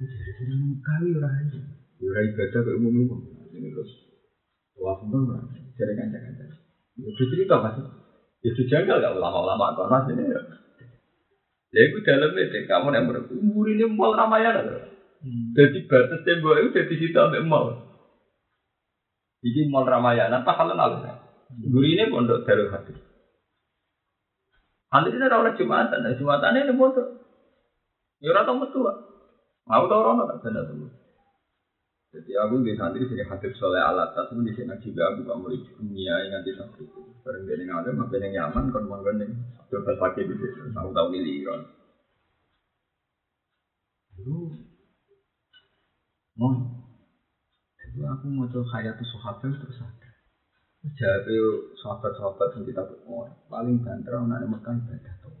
Jadi dari Mekah ya orang ini. Ya orang ibadah ke umum umum. Ini terus. Wah, bener Jadi kan jangan. Ya cerita pasti. Ya janggal gak ulama-ulama konas ini ya. Ya itu dalamnya deh, kamu yang berumur ini mal Ramayana. Jadi batas tembok itu jadi situ sampai mal. Jadi mal Ramayana apa hal lain? Guru ini pondok Darul Hadis. Nanti ini orang jumatan, nah jumatan ini pondok. Ya orang tahu betul. Mau tahu orang tak tuh. Jadi aku di santri sini hadis soleh alat, tapi di sini juga aku gak mau dunia yang nanti santri. Bareng dia yang ada, makin yang nyaman, kon manggon yang coba pakai di situ. Aku tahu miliron. Lu, mau? Jadi aku mau coba hayatu sahabat terus ada. Jadi sahabat-sahabat yang kita berumur paling banter orang Mekah ibadah tuh.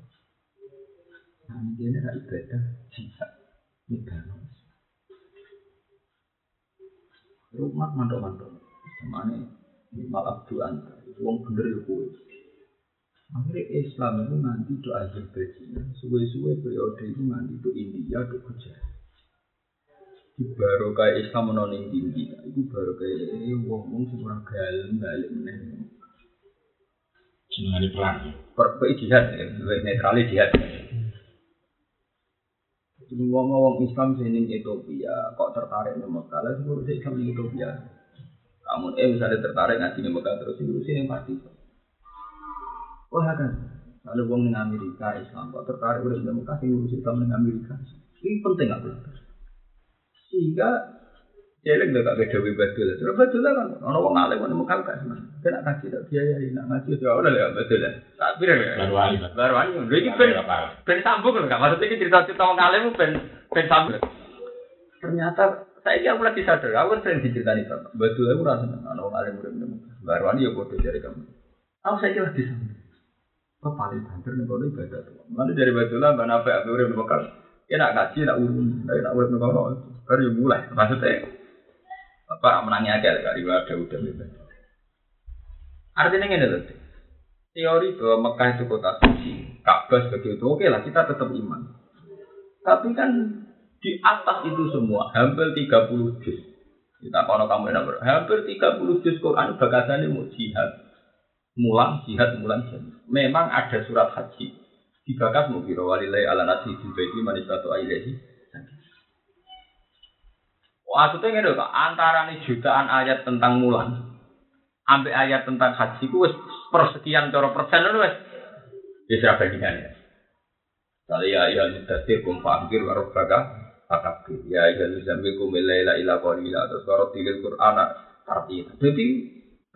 Nah ini dia ibadah jihad, ibadah. Rumah mantuk-mantuk. Semane malah doan. Wong bener ya kowe. Akhirnya Islam itu nanti do Azerbaijan, suwe-suwe periode itu nanti do India, do Gujarat. Di baru kayak Islam menoning tinggi, itu baru kayak ini wong-wong sing ora galem balik meneh. Jenengane perang. Perpe jihad, netral jihad. Jadi ngomong Islam sini Ethiopia, kok tertarik nih Mekah? Lalu ngurus Islam di Ethiopia. Kamu eh misalnya tertarik ngaji di Mekah terus ngurus ini pasti. Wah kan, lalu wong ning Amerika Islam kok tertarik udah di Mekah sing ngurus Islam ning Amerika. Ini penting aku. Sehingga Jelek gak beda betul. Terus betul kan, orang wong alim orang Mekah kan. Kena kaji tak biayai, nak ngaji ya udah lah. Tak pilih Baru wali. Baru wali, lagi ben ben sambung loh, gak maksudnya ini cerita-cerita orang alim ben ben sambung. Ternyata saya kira mulai disadar, aku kan sering diceritani bapak. Betul aku rasa orang alim udah nemu. Baru wali ya bodoh dari kamu. Aku saya kira disambung. Kok paling banter nih kalau ibadah tuh. Mana dari betul lah, mana apa aku udah nemu Ya nak ngaji, nak urun, nak urun nemu Baru mulai, maksudnya apa menangi aja kali ada udah bebas. Artinya ini loh. Teori bahwa Mekah itu kota suci, Ka'bah sebagai itu oke lah kita tetap iman. Tapi kan di atas itu semua hampir 30 juz. Kita kalau kamu ber, hampir 30 juz Quran bagasannya mau jihad. Mulang jihad mulang jihad. Memang ada surat haji. Dibakas mau biro walilai ala nasi jubaiti manisatu ailehi Maksudnya ngene kok, antara nih jutaan ayat tentang mulan, sampai ayat tentang haji ku wis persekian cara persen lho wis. Ya siapa bandingannya. Kali ya ya mudathir kum fakir karo baka fakir. Ya ya zambi kum laila ila qalila terus karo tilil Qur'an artinya. Jadi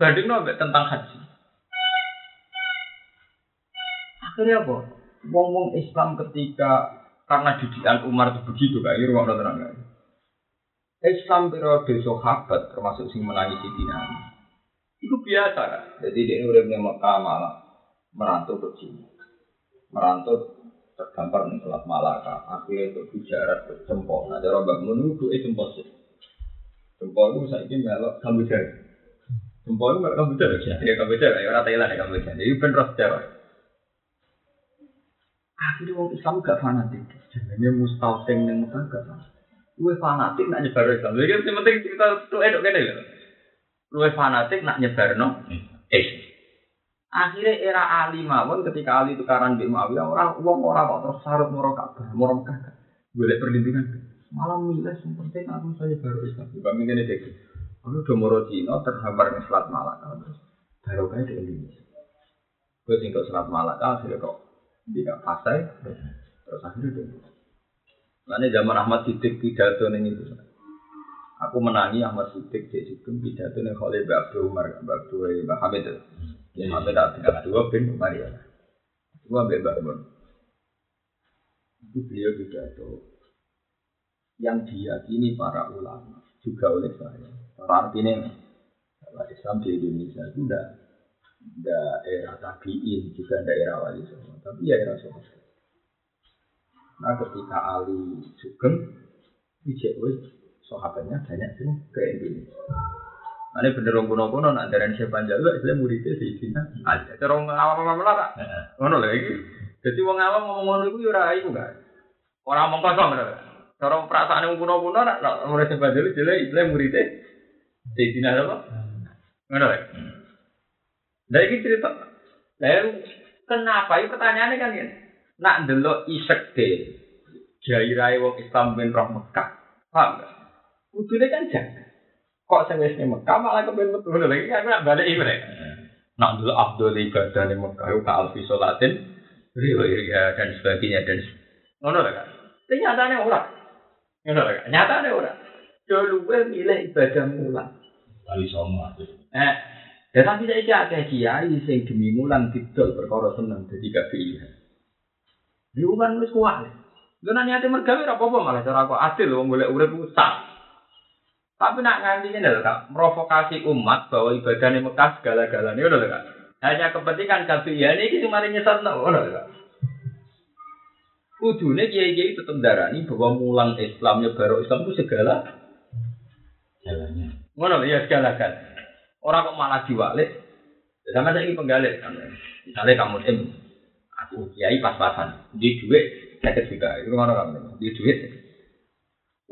bandingno ambek tentang haji. Akhirnya apa? Wong-wong Islam ketika karena didikan Umar itu begitu kayak ruang terang Islam periode sahabat termasuk sing menangis Siti Itu biasa kan. Jadi dia uripnya Mekah malah merantau ke sini. Merantau tergambar nih Selat Malaka. Akhirnya itu bicara ke Cempol. Nah, cara Mbak Mun itu Cempol sih. Cempol itu saya ini melok Kamboja. Cempol itu melok Kamboja. Ya Kamboja, ya orang Thailand ya Kamboja. Jadi bener sejarah. Akhirnya orang Islam gak fanatik. Jangannya mustahil yang gak fanatik. Luwe fanatik nak nyebar Islam. Jadi yang penting kita tuh edok kene lho. Luwe fanatik nak nyebar no. Eh. Akhirnya era Ali mawon ketika Ali tukaran di Muawiyah orang uang orang kok terus sarut moro Ka'bah, moro Mekah. Boleh perlindungan. Malah milih yang penting aku saya baru Islam. Kami kene dek. Aku udah moro Cina terhampar ke Selat Malaka terus baru kayak di Indonesia. Gue tinggal Selat Malaka akhirnya kok tidak pasai terus akhirnya dia Lainnya zaman Ahmad Siddiq pidato nih itu. Aku menangi Ahmad Siddiq di situ pidato nih oleh Mbak Abdul Umar, Mbak Abdul Mbak Hamid. Ya Hamid tinggal dua bin Umar ya. Dua Mbak Mbak Umar. Itu beliau pidato yang diyakini para ulama juga oleh saya. Para artinya kalau Islam di Indonesia itu tidak daerah tabiin juga daerah wali songo, tapi ya era sahabat. Nah ketika Ali sugeng, ijek wis sahabatnya banyak sih ke Indonesia. Nah, ini bener orang kuno kuno nak dari siapa jalu, Islam muridnya Sayyidina Ali. Cara orang awam awam lah, ngono lagi. Jadi orang awam ngomong ngono itu yura itu kan. Orang ngomong kosong kan. Cara perasaan yang kuno kuno nak murid siapa jalu, jadi Islam muridnya Sayyidina apa? Ngono lagi. Ini cerita. Lalu kenapa? Ini pertanyaannya kan ya. Nak ndelok isek de gairahe wong Islam ben roh Mekah. Paham gak? Kudune kan jaga. Kok sing wis Mekah malah kepen metu ngono lagi kan nak balik rek. Nak ndelok afdol ibadah ning Mekah ka alfi salatin riwaya dan sebagainya dan ngono lah kan. Ternyata ora. Ngono lah kan. Nyatane ora. Dulu gue milih ibadah mulan. Kali aja. Eh, ya tapi saya kira kiai sing demi mulan didol perkara seneng dadi gak pilihan. Di uman wis kuat. Lha nek niate mergawe ora apa-apa malah cara kok adil wong golek urip usah. Tapi nak nganti ngene lho Kak, provokasi umat bahwa ibadahnya Mekah segala-galanya ngono lho Kak. Hanya kepentingan KPI ini cuma nyesat ngono lho Kak. Kudune kiai-kiai tetep darani bahwa mulang Islam baru Islam itu segala Jalannya. ngono ya segala kan. Orang kok malah diwalik. Sama saya ini penggalih. Misalnya kamu em, aku kiai pas-pasan, di duit sakit juga. Itu ngono kamu, di duit.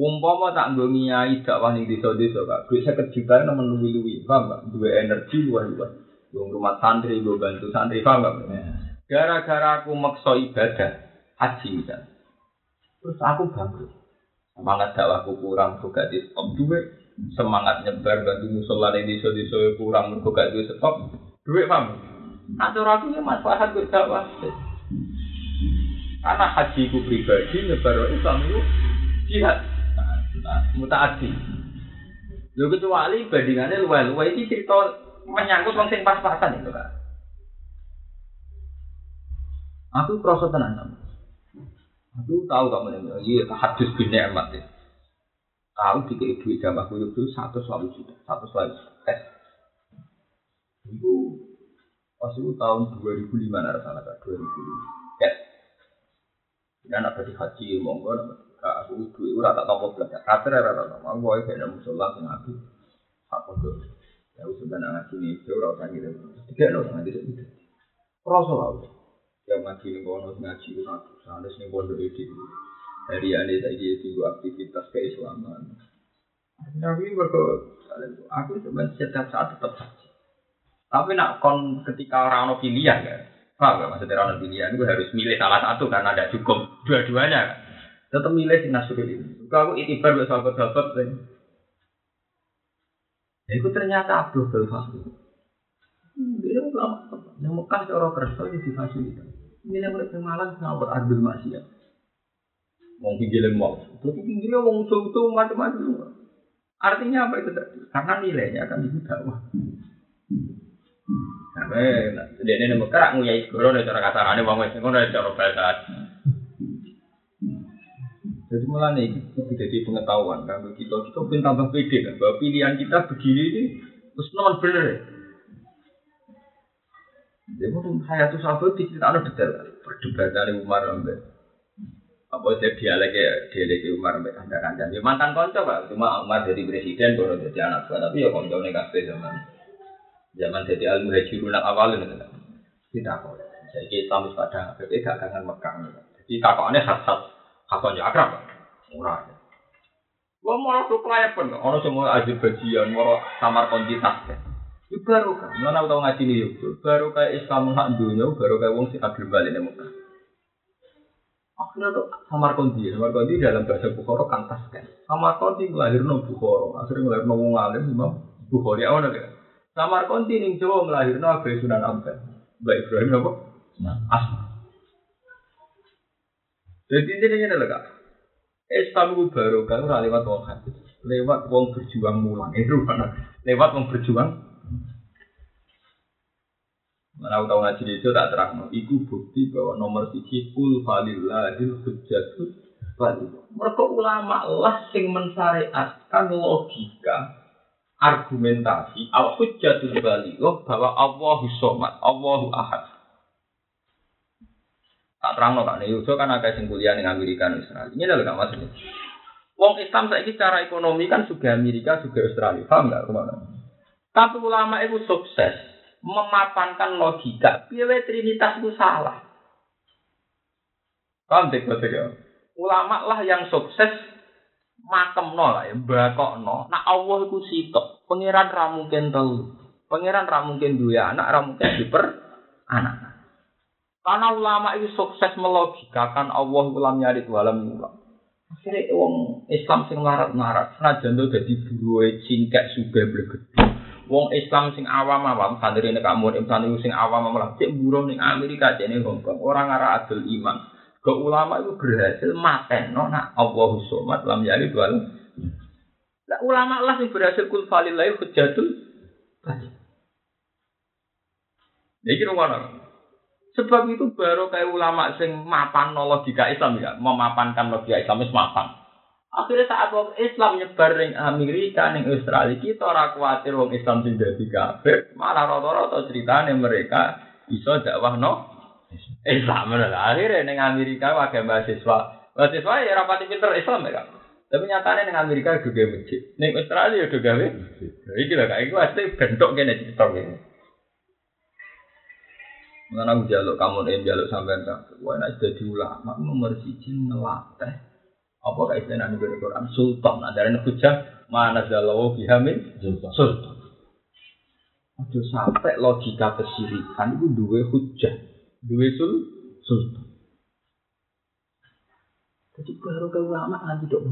Umpama tak nggo ngiyai dakwah ning desa-desa Kak, duit 50 juta nemen luwi-luwi, paham gak? Duwe energi luwih-luwih. Wong rumah santri, gue bantu santri, paham gak? Gara-gara aku maksa ibadah, haji misalnya. Terus aku bangkrut. Semangat dakwahku kurang, gak di stop duit. Semangat nyebar bantu musola ning desa-desa kurang, kok gak di stop. Duit paham? Atur aku ya manfaat gue dakwah. Karena hajiku pribadi nyebar Islam itu jihad mutaati. Lho kecuali bandingannya luwe-luwe iki cerita menyangkut wong sing pas-pasan itu kan. Aku krasa tenan. Aku tahu kamu yang iya hadis bin Ni'mat ya. Tahu tiga ibu jam aku itu satu selalu juta, satu selalu tes. Itu pas itu tahun 2005 nara salah kan 2005. Tes. Dan apa di haji monggo Kak aku duit ora tak tampa belajar. Kater ora tak tampa. Aku wae kena musola sing aku. Apa tuh? Ya wis ben ngaji ini itu ora usah ngira. Tiga no ngaji itu. Rasa lah. Ya ngaji ning kono ngaji ora usah ning pondok iki. Dari ane saiki tinggu aktivitas keislaman. Tapi mergo aku sebenarnya setiap saat tetap haji. Tapi nak kon ketika orang ono pilihan kan. Paham gak maksudnya orang pilihan gue harus milih salah satu karena ada cukup dua-duanya kan tetap milih sing nasrul ini. Kalau aku itibar buat sahabat-sahabat Ya, itu ternyata Abdul Fahri. Dia ulama yang Mekah cara kerja itu difasilitasi. Ini yang mereka malang ngawur adil maksiat. Wong pinggir mau, tapi pinggirnya wong usul macam-macam. Artinya apa itu? Karena nilainya akan itu dakwah. Sampai, dia ini Mekah nguyai goro cara kasarannya, wong wes ngono cara bahasa. Jadi malah nih itu jadi pengetahuan kan? Kita kita pun tambah pede kan? Bahwa pilihan kita begini ini terus non bener. Dia mungkin hayatu sahabat diceritakan detail. Perdebatan Umar sampai. Apa dia dialek ya dialek Umar sampai anda kancan. Ya mantan konco pak. Cuma Umar jadi presiden kalau jadi anak tua tapi ya konco nih kafe zaman zaman jadi al muhajirun awalin itu tidak kok. Saya Islam pada PP dagangan Mekah. Jadi kakoannya khas-khas Kakak ya akrab, murah. Gua mau tuh pelayapan, ono semua Azerbaijan, mau samar kan. Itu baru kan, mana tahu ngaji nih baru kayak Islam hak dunia, baru kayak wong sih adil balik nih muka. Akhirnya tuh samar konti, samar konti dalam bahasa Bukhara kan tas kan. Samar konti ngelahir no Bukhara, akhirnya ngelahir no wong alim, imam Bukhari awal kan. Samar konti nih Jawa ngelahir no Abai Sunan Ampel, Mbak Ibrahim apa? Asma. Jadi ini adalah kak. Islam itu baru kan ora lewat wong hadis, lewat wong berjuang mulang itu mana? Lewat wong berjuang. Mana tahu ngaji itu tak terang. Iku bukti bahwa nomor siji kul falillahil hujjatul. Mereka ulama lah sing mensyariatkan logika argumentasi al hujjatul baligh bahwa Allahu somad, Allahu ahad. Tak terang no kan, Yusuf kan ada sing kuliah di Amerika dan Israel. Ini adalah maksudnya. Wong Islam saya secara ekonomi kan juga Amerika juga Australia, paham nggak ke mana? Tapi ulama itu sukses memapankan logika, biaya Trinitas itu salah. Paham tidak? Ulama lah yang sukses makem no lah ya, bakok no. Nah Allah itu sitok, pangeran ramungkin tahu, pangeran ramungkin dua anak, ramungkin diper anak. Karena ulama itu sukses melogikakan Allah ulam nyari walam ulam. Akhirnya wong Islam sing larat-larat, senajan tuh jadi buruwe cingkek suga bergede. Wong Islam sing awam-awam, santri ini kamu, santri sing awam-awam, cek buruh ning Amerika, cek ning Hongkong, orang arah adil iman. Ke ulama itu berhasil maten, no, nak Allah somat lam yali walam. Nah, ulama lah yang berhasil kul falillahi hujjatul kira Sebab itu baru kayak ulama sing mapan logika Islam ya, memapankan logika Islam itu mapan. Akhirnya saat wong Islam nyebar ning Amerika ning Australia kita ora kuatir wong Islam sing dadi kafir, malah rata-rata ceritane mereka iso dakwah no Islam lah. Akhirnya ning Amerika wae mahasiswa. Mahasiswa ya rapati pinter Islam ya. Tapi nyatanya ning Amerika juga masjid. Ning Australia juga gawe. Iki lho kayak iku asli bentuk kene cerita kene. Mengenai aku jaluk kamu nih jaluk sampai tak. Wah nak jadi ulama nomor siji ngelatih. Apa kayak istilah nih Quran Sultan. Ada yang hujah mana jalawo bihamin Sultan. Sultan. Aduh sampai logika kesirikan itu dua hujah, dua sul sultan. Jadi baru ke ulama nanti dok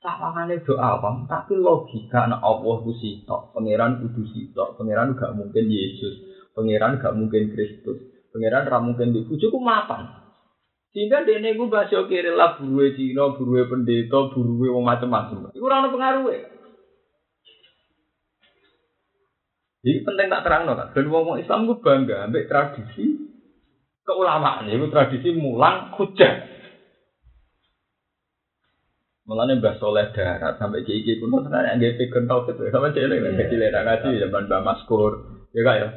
Sawangannya doa apa? Tapi logika nak Allah itu sitok, pangeran kudu sitok, pangeran gak mungkin Yesus, Pangeran gak mungkin Kristus. Pangeran gak mungkin di bujuku mapan. Sehingga dene gue bahasa kiri lah buruwe Cina, buruwe pendeta, buruwe wong macam-macam. Iku ora ono pengaruhe. Jadi penting tak terang kan. Dan wong Islam gue bangga ambek tradisi keulamaan. Itu tradisi mulang hujah. Mulane Mbah Soleh darat sampai kiai kiai kuno tenan yang gede kental itu sama cewek yang kecil ngaji zaman Mbah Maskur, ya kak ya.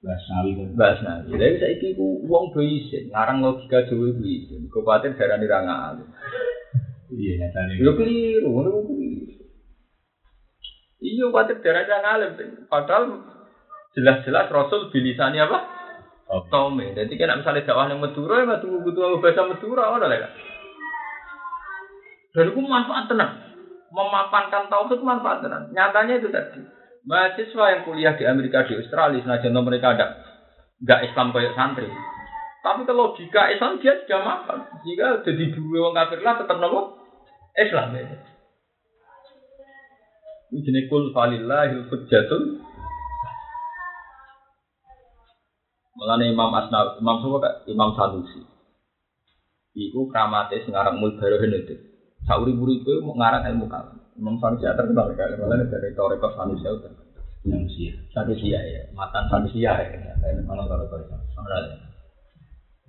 Basnawi kan. Basnawi. Lha saiki ku wong do isin, ngarang logika Jawa ku isin. Kabupaten darani ra ngalih. Iya nyatane. Yo keliru, ngono ku. Iya kabupaten darani ra ngalih. Padahal jelas-jelas Rasul bilisani apa? Tome. Jadi kena misalnya dakwah yang Madura, ya tunggu butuh bahasa Madura, ada lah. Dan itu manfaat tenang. Memapankan tauhid manfaat tenang. Nyatanya itu tadi. mahasiswa yang kuliah di Amerika di Australia senajan mereka ada nggak Islam kayak santri tapi kalau logika Islam dia sudah makan jika jadi dua orang kafir lah tetap nopo Islam ya ini jenis kul falillahil hujjatul Mengenai Imam Asnawi, Imam Sopo Imam Sanusi. Iku kramate sing aran mul barohen itu. Sauri-uripe mau ngarang ilmu kalam. Imam Sanusi terkenal kali malah dari Toreko Sanusi itu manusia. Sanusi ya, matan Sanusi ya. Kalau kalau sama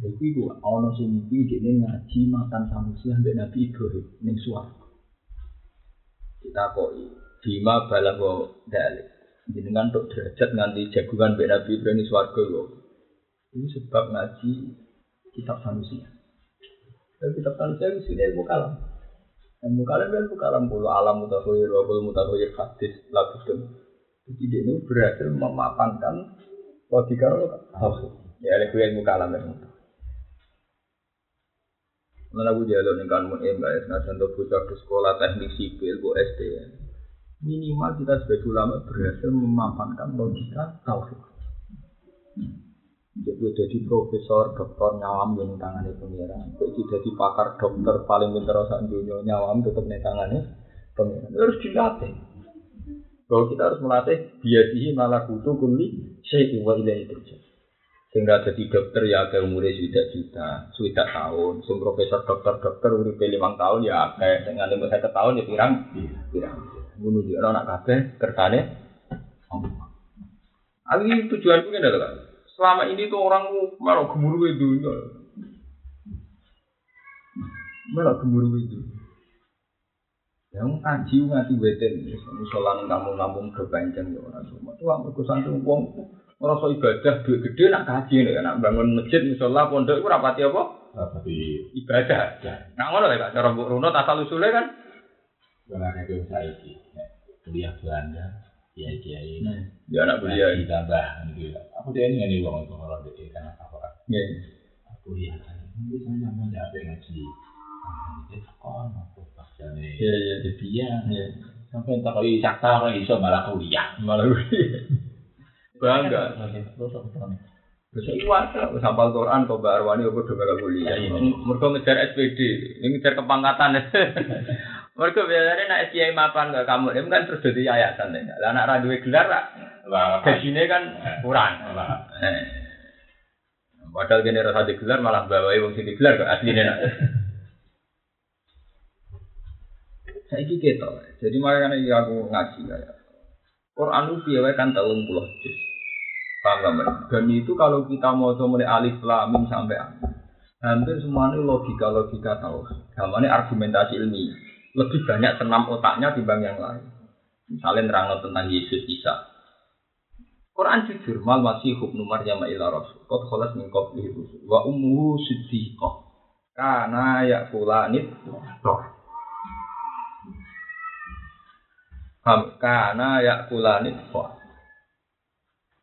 Jadi itu, ono sing iki dene ngaji matan Sanusi ambek Nabi Ibrahim ning swarga. Kita kok bima balago dalik. Jenengan untuk derajat nganti jagungan mbek Nabi Ibrahim ning swarga kok. Ini sebab ngaji kitab Sanusi. Dan kitab Sanusi itu sudah ilmu kalam. Ilmu kalam kan ilmu kalam puluh alam mutakhir, wa puluh mutakhir hadis, lagu Jadi dia ini berhasil memapankan logika tauhid. Ya, oleh ilmu kalam ilmu. Mana aku jalur nih kan mun ya, senajan tuh bocah di sekolah teknik sipil, bu SD. Minimal kita sebagai ulama berhasil memapankan logika tauhid. Jadi jadi profesor, dokter nyawam yang tangannya pengiran. Jadi jadi pakar dokter paling pintar saat dunia nyawam tetap nih tangannya pengiran. Harus dilatih. Bahwa kita harus melatih biasihi malah kutu kuli syai'i wa ilaihi turja. Sehingga jadi dokter ya ke umurnya sudah juta, sudah tahun. Sing profesor dokter-dokter uripe limang tahun ya kayak dengan lima satu tahun ya pirang, pirang. Bunuh dia anak kabeh kertane. Ali tujuanku ini adalah selama ini tuh orang malah gemuruh itu, malah gemuruh itu. Yang kaji ngati weten, misalnya kamu kampung kebanyakan ya orang semua. Tuh aku kesantung uang ngerasa ibadah duit gede nak kaji nih, nak bangun masjid misalnya pondok itu rapati apa? Tapi Ibadah. Nah ngono lah kak, cara Mbok Runo asal usulnya kan? Karena itu saya kuliah Belanda, kiai kiai Ya anak kuliah. ditambah gitu. Aku dia ini nih uang itu kalau dia kan apa orang Iya. aku lihat kan misalnya mau apa ngaji itu sekolah aku pasane Iya iya. jadi ya Iya. sampai tak kau sakta orang iso malah kuliah Malah kuliah. Bangga. terus aku tahu Terus saya wae hafal Quran kok Mbak Arwani kok bakal kuliah. Mergo ngejar SPD, ini ngejar kepangkatan. <laughs> Mergo biasanya nak kiai mapan gak kamu, ini kan terus jadi yayasan ya. Lah anak ra duwe gelar ra Lah, gajine kan kurang. Eh. Padahal kene rasa digelar malah bawahi wong sing digelar kok asline nak. Saiki ketok. Jadi makanya iki aku ngaji kayak. Quran itu wae kan 30 juz. Paham gak? Dan itu kalau kita mau mulai alif lam mim sampai hampir semuanya logika-logika tahu. Gamane argumentasi ilmiah. Lebih banyak senam otaknya dibanding yang lain. Misalnya nerang tentang Yesus Isa. Quran jujur mal masih hukm Maryam ila rasul. Qad khalas min qablihi rusul. Wa ummuhu siddiqah. Kana yakulanit toh. Kana yakulanit toh.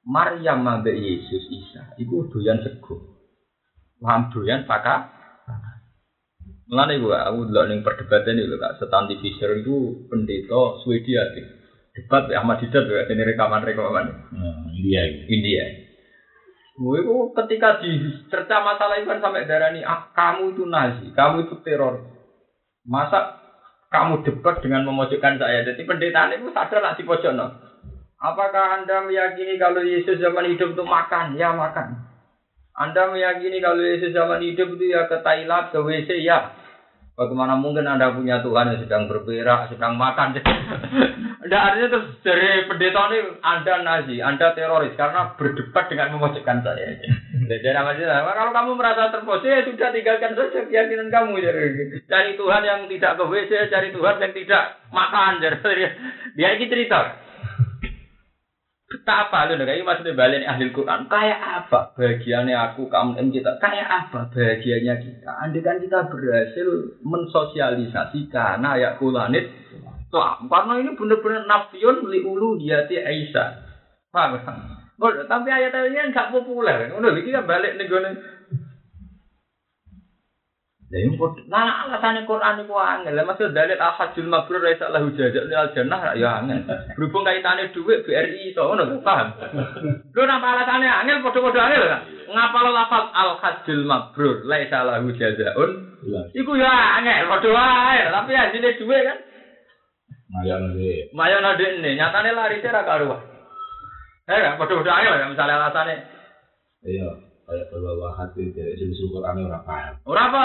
Maryam ambek Yesus Isa iku doyan sego. Paham doyan saka Mulane gua aku delok ning perdebatan iki lho Kak Stanley Fisher itu pendeta Swedia tuh. Debat ya Ahmad Didat ya ini rekaman-rekaman Nah, India. India. Gue itu ketika dicerca masalah itu kan sampai darah ini, ah, kamu itu Nazi, kamu itu teror. Masa kamu debat dengan memojokkan saya? Jadi pendeta itu sadar nak di pojok no. Apakah anda meyakini kalau Yesus zaman hidup itu makan? Ya makan. Anda meyakini kalau Yesus zaman hidup itu ya ke Thailand, ke WC? Ya. Bagaimana mungkin Anda punya Tuhan yang sedang berberak, sedang makan? <laughs> Tidak artinya terus dari pendeta ini Anda Nazi, Anda teroris karena berdebat dengan memojokkan saya. <laughs> Jadi sih? Kalau kamu merasa terpojok ya sudah tinggalkan saja keyakinan kamu. Jadi, Cari Tuhan yang tidak ke WC, cari Tuhan yang tidak makan. Jadi, <laughs> dia ini cerita. Betapa lu kayak maksudnya balik ahli Quran kayak apa bagiannya aku kamu dan kita kayak apa bagiannya kita andai kan kita berhasil mensosialisasi karena ayat kulanit Wah, karena ini benar-benar nafiyun li ulu diati Aisyah. Paham? Tapi ayat-ayatnya nggak populer. Udah, ini kan balik nih Lah kok nah alasannya Quran itu angel. Lah maksud dalil ahadul mabrur ra salah hujajak ni al jannah ya angel. Berhubung kaitane dhuwit BRI iso ngono paham. Lho napa alasannya angel padha-padha angel kan? Ngapa lo lafal al hajjul mabrur la salah hujajaun? Iku ya angel padha wae, tapi hasilnya dhuwit kan. Maya nanti. Maya nade ini, nyatane lari ra karuan. Eh, padha-padha angel ya misalnya alasannya. Iya, kayak kalau hati dari sisi Quran orang paham. Ora apa?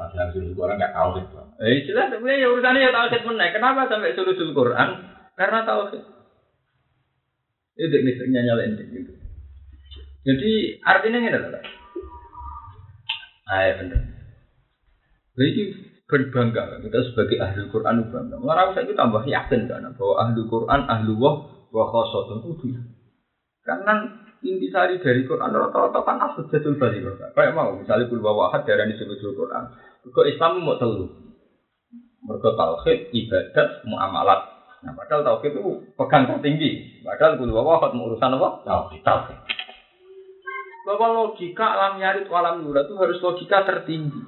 Padahal sisi Quran nggak tahu gitu. Eh, jelas sebenarnya ya urusannya ya tauhid meneh. Kenapa sampai sulusul Quran? Karena tauhid. Itu misalnya nyalain gitu. Jadi artinya ini adalah Ayo bener. Jadi berbangga kita sebagai ahli Quran bangga. Malah saya itu tambah yakin kan bahwa ahli Quran ahli wah wa khosotun itu. Karena intisari dari Quran rata-rata kan asal jadul balik Kayak mau misalnya kul wahad darah disebut Quran. Kok Islam mau telu. Mereka tauhid, ibadat, muamalat. Nah, padahal tauhid itu pegang tertinggi. Padahal kul wahad mau urusan apa? Tauhid. Tauhid. Bahwa logika alam yarid walam yura itu harus logika tertinggi.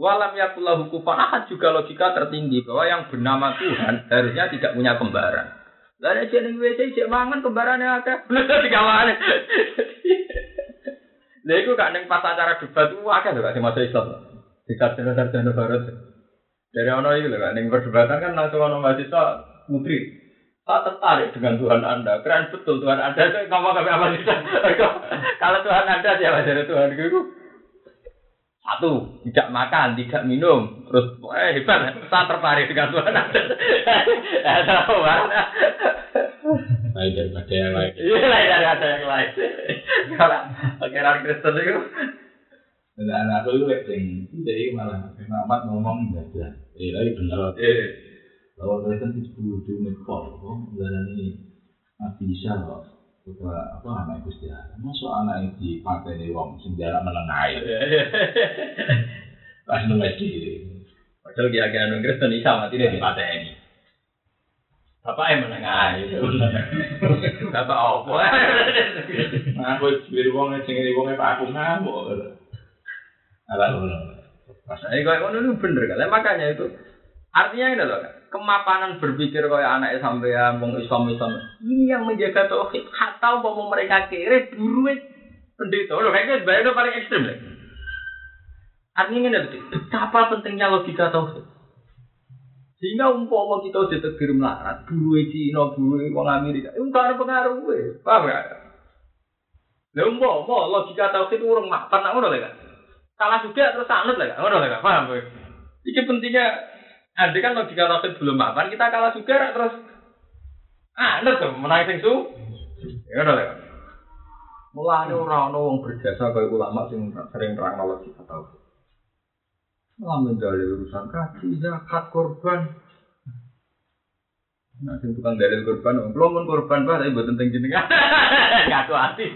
Walam yakullahu kufan ahad juga logika tertinggi bahwa yang bernama Tuhan harusnya tidak punya kembaran. Lah nek jeneng WC cek mangan kembarane akeh. <laughs> Bener digawane. Lha iku gak ning pas acara debat ku akeh lho sing masuk Islam. Di sarjana-sarjana barat. Dari ono iki lho gak ning perdebatan kan langsung ono mahasiswa putri. Saya tertarik dengan Tuhan Anda. Keren betul Tuhan Anda itu ngomong ke apa sih? <laughs> Kalau Tuhan Anda siapa dari Tuhan itu? Satu, tidak makan, tidak minum, terus eh hebat, saya tertarik dengan Tuhan Lain daripada yang lain. Iya lain dari ada yang lain. Kalau akhirnya Kristen itu, Dan anak aku itu sing, jadi malah Muhammad ngomong ibadah. Eh, lagi bener. eh, Kalau Kristen itu kudu mikol, kok ini Nabi Isa kok. Kuda apa anak Gusti sih? Masa anak itu di pantai nih wong senjara menengai. <laughs> Pas nunggu di. Padahal dia agak nunggu itu nih sama tidak di pantai ini. Bapak yang menengai. <laughs> Bapak apa? <laughs> Aku biru wong sing singgih wong yang paku ngamuk. Alah, pas ini kau itu bener kan? Makanya itu artinya ini loh, kemapanan berpikir kayak anak sampean wong Islam Islam ini yang menjaga tauhid. Atau mau mereka kere dulu Pendeta, loh kayaknya bayar paling ekstrim lah. Artinya ini betapa pentingnya logika tauhid. Sehingga umpama kita udah tegir melarat, buru Cina, buru wong Amerika, itu ada pengaruh gue, paham gak? Lah umpama logika tauhid urung mapan nak ngono lho kan. Salah juga terus sanut lah kan, ngono lho kan, paham gue? Iki pentingnya Andai kan logika tauhid belum mapan, kita kalah juga terus anut tuh menang sing su. Ya ngono lho. Mulane ora ono wong berjasa kaya ulama sing sering terang logika tauhid. Malah mendalil urusan kaji, zakat, korban. Nah, sing tukang dalil korban, om belum korban pak, tapi buat tentang jenengan. <laughs> Ngaku hati.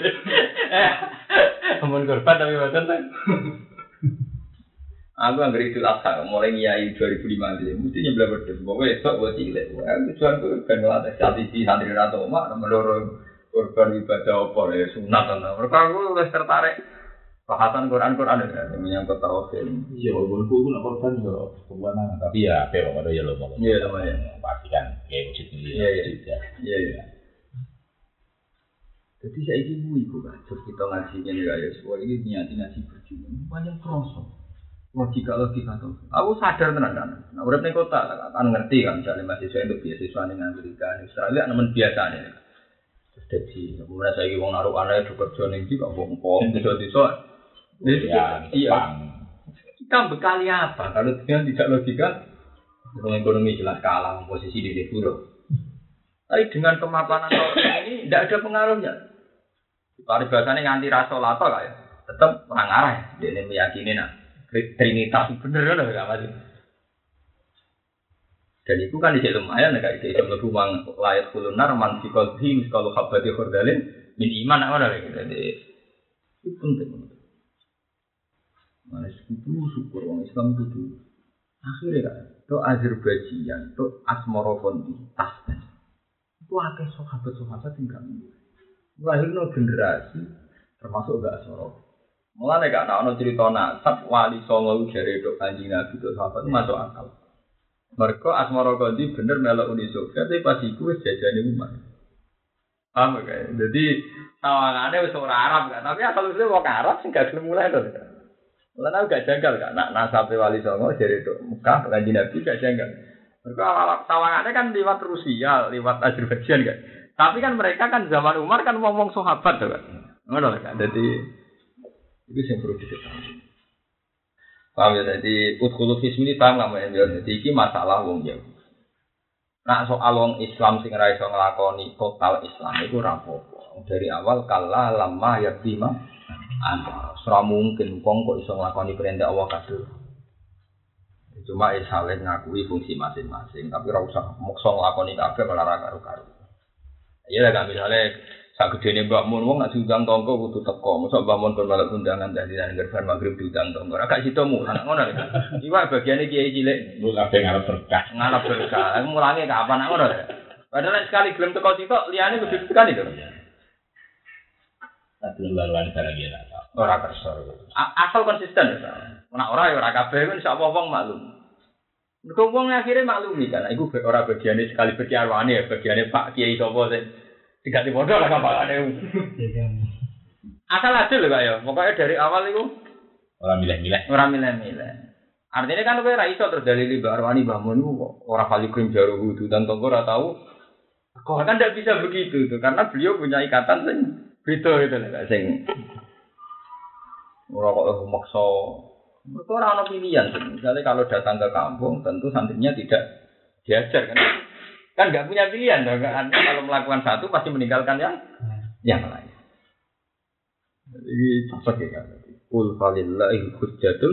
Amun korban tapi buat tentang. Aku nggak ngeri adha, mulai ngiyai 2005 ini, mesti nyebelah berdua. Pokoknya esok buat cilik. Tujuan tuh kan ngelatih strategi santri rata umat, menurut korban ibadah apa ya sunat. Mereka aku udah tertarik. Bahasan Quran Quran ada yang menyangkut tauhid. Iya, walaupun aku nak korban yo kebuanan, tapi ya apa ada ya lo mau. Iya, lumayan. Pasti kan kayak wujud ini. Iya, iya. Iya, iya. Jadi saya ini bu ibu kan, terus kita ngajinya nih ya, semua ini niat ngaji berjuang, banyak kroso. Logika logika tuh. Aku sadar tenan kan. Nah, udah nih kota, kan ngerti kan, misalnya mahasiswa itu beasiswa nih Amerika, Australia, namun biasa nih. Terus jadi, kemudian saya ingin naruh anak itu kerja nih, kok bongkong. Jadi, Ya, iya. Jepang. Kita bekali apa? Kalau dengan tidak logika, ekonomi ekonomi jelas kalah posisi di dulu. Tapi dengan kemapanan ini tidak ada pengaruhnya. Paribasanya nganti rasa lato lah ya. Tetap orang arah ya. Dia ini meyakini nah. Trinitas bener kan enggak masih. Dan itu kan di lumayan kayak itu bisa mlebu mang layak kulunar man fi qalbi kalau habati khurdalin min iman apa gitu. Jadi itu penting. Mana sekutu syukur orang Islam itu dulu. Akhirnya kan, itu Azerbaijan, itu Asmorofondi, Tasman. Itu akeh sahabat-sahabat yang gak mungkin. Melahirkan generasi, termasuk gak Asmorofondi. Mulane gak ana cerita nasab wali songo jare dok anjing Nabi itu sahabat masuk akal. Mereka Asmara Gondi bener melok Uni Soviet tapi pas iku wis jajane umat. Paham gak? Jadi tawangane wis ora Arab kan, tapi asal usulnya wong Arab sing gak gelem mulai lho. Mulane aku gak janggal kan, nak nasabe wali songo jare dok Mekah kanjeng Nabi gak janggal. Mereka awal tawangane kan lewat Rusia, lewat Azerbaijan kan. Tapi kan mereka kan zaman Umar kan ngomong sahabat tuh kan. Ngono kan. Jadi itu yang perlu diketahui. Paham ya? Jadi utkulu fismi paham nggak mau Jadi ini masalah wong ya. Nah soal wong Islam sing ra iso nglakoni total Islam itu rapopo. Dari awal kala lama ya bima anda. Ora mungkin wong kok iso nglakoni perintah Allah kabeh. Cuma ya saling ngakui fungsi masing-masing, tapi ora usah maksa nglakoni kabeh malah ra karo-karo. Iya lah misalnya sak gedene Mbak Mun wong nak diundang tonggo kudu teko. Mosok Mbak Mun kon malah undangan nang gerban magrib diundang tonggo. Ora gak sida mu, anak ngono lho. Iwa bagiane kiai cilik Lu kabeh ngarep berkah. ngalap berkah. Aku mulangi kapan nak ngono lho. Padahal nek sekali gelem teko sitok liyane kudu tekan itu. Tapi laluan ya tak. Ora kersa. Asal konsisten ya. Nek ora ya ora kabeh kan insyaallah wong maklum. Mergo wong akhirnya maklumi kan, iku ora bagiane sekali berkiarwane ya, bagiane Pak Kiai sapa sing diganti modal lah kapakane. Asal adil lho Kak ya. Pokoknya dari awal itu Orang milih-milih. ora milih-milih. Artinya kan kowe ora iso terus dalili Mbak Arwani bangun itu kok ora kali krim jaru wudu dan tonggo ora tahu. Kok kan tidak bisa begitu tuh karena beliau punya ikatan sing beda gitu lah sing ora kok maksa. Mereka ora ono pilihan. Misalnya kalau datang ke kampung tentu santrinya tidak diajar kan. Kan nggak punya pilihan dong. Kan? Kalau melakukan satu pasti meninggalkan yang yang lain. Jadi cocok ya kan. Kul falillahi hujjatul.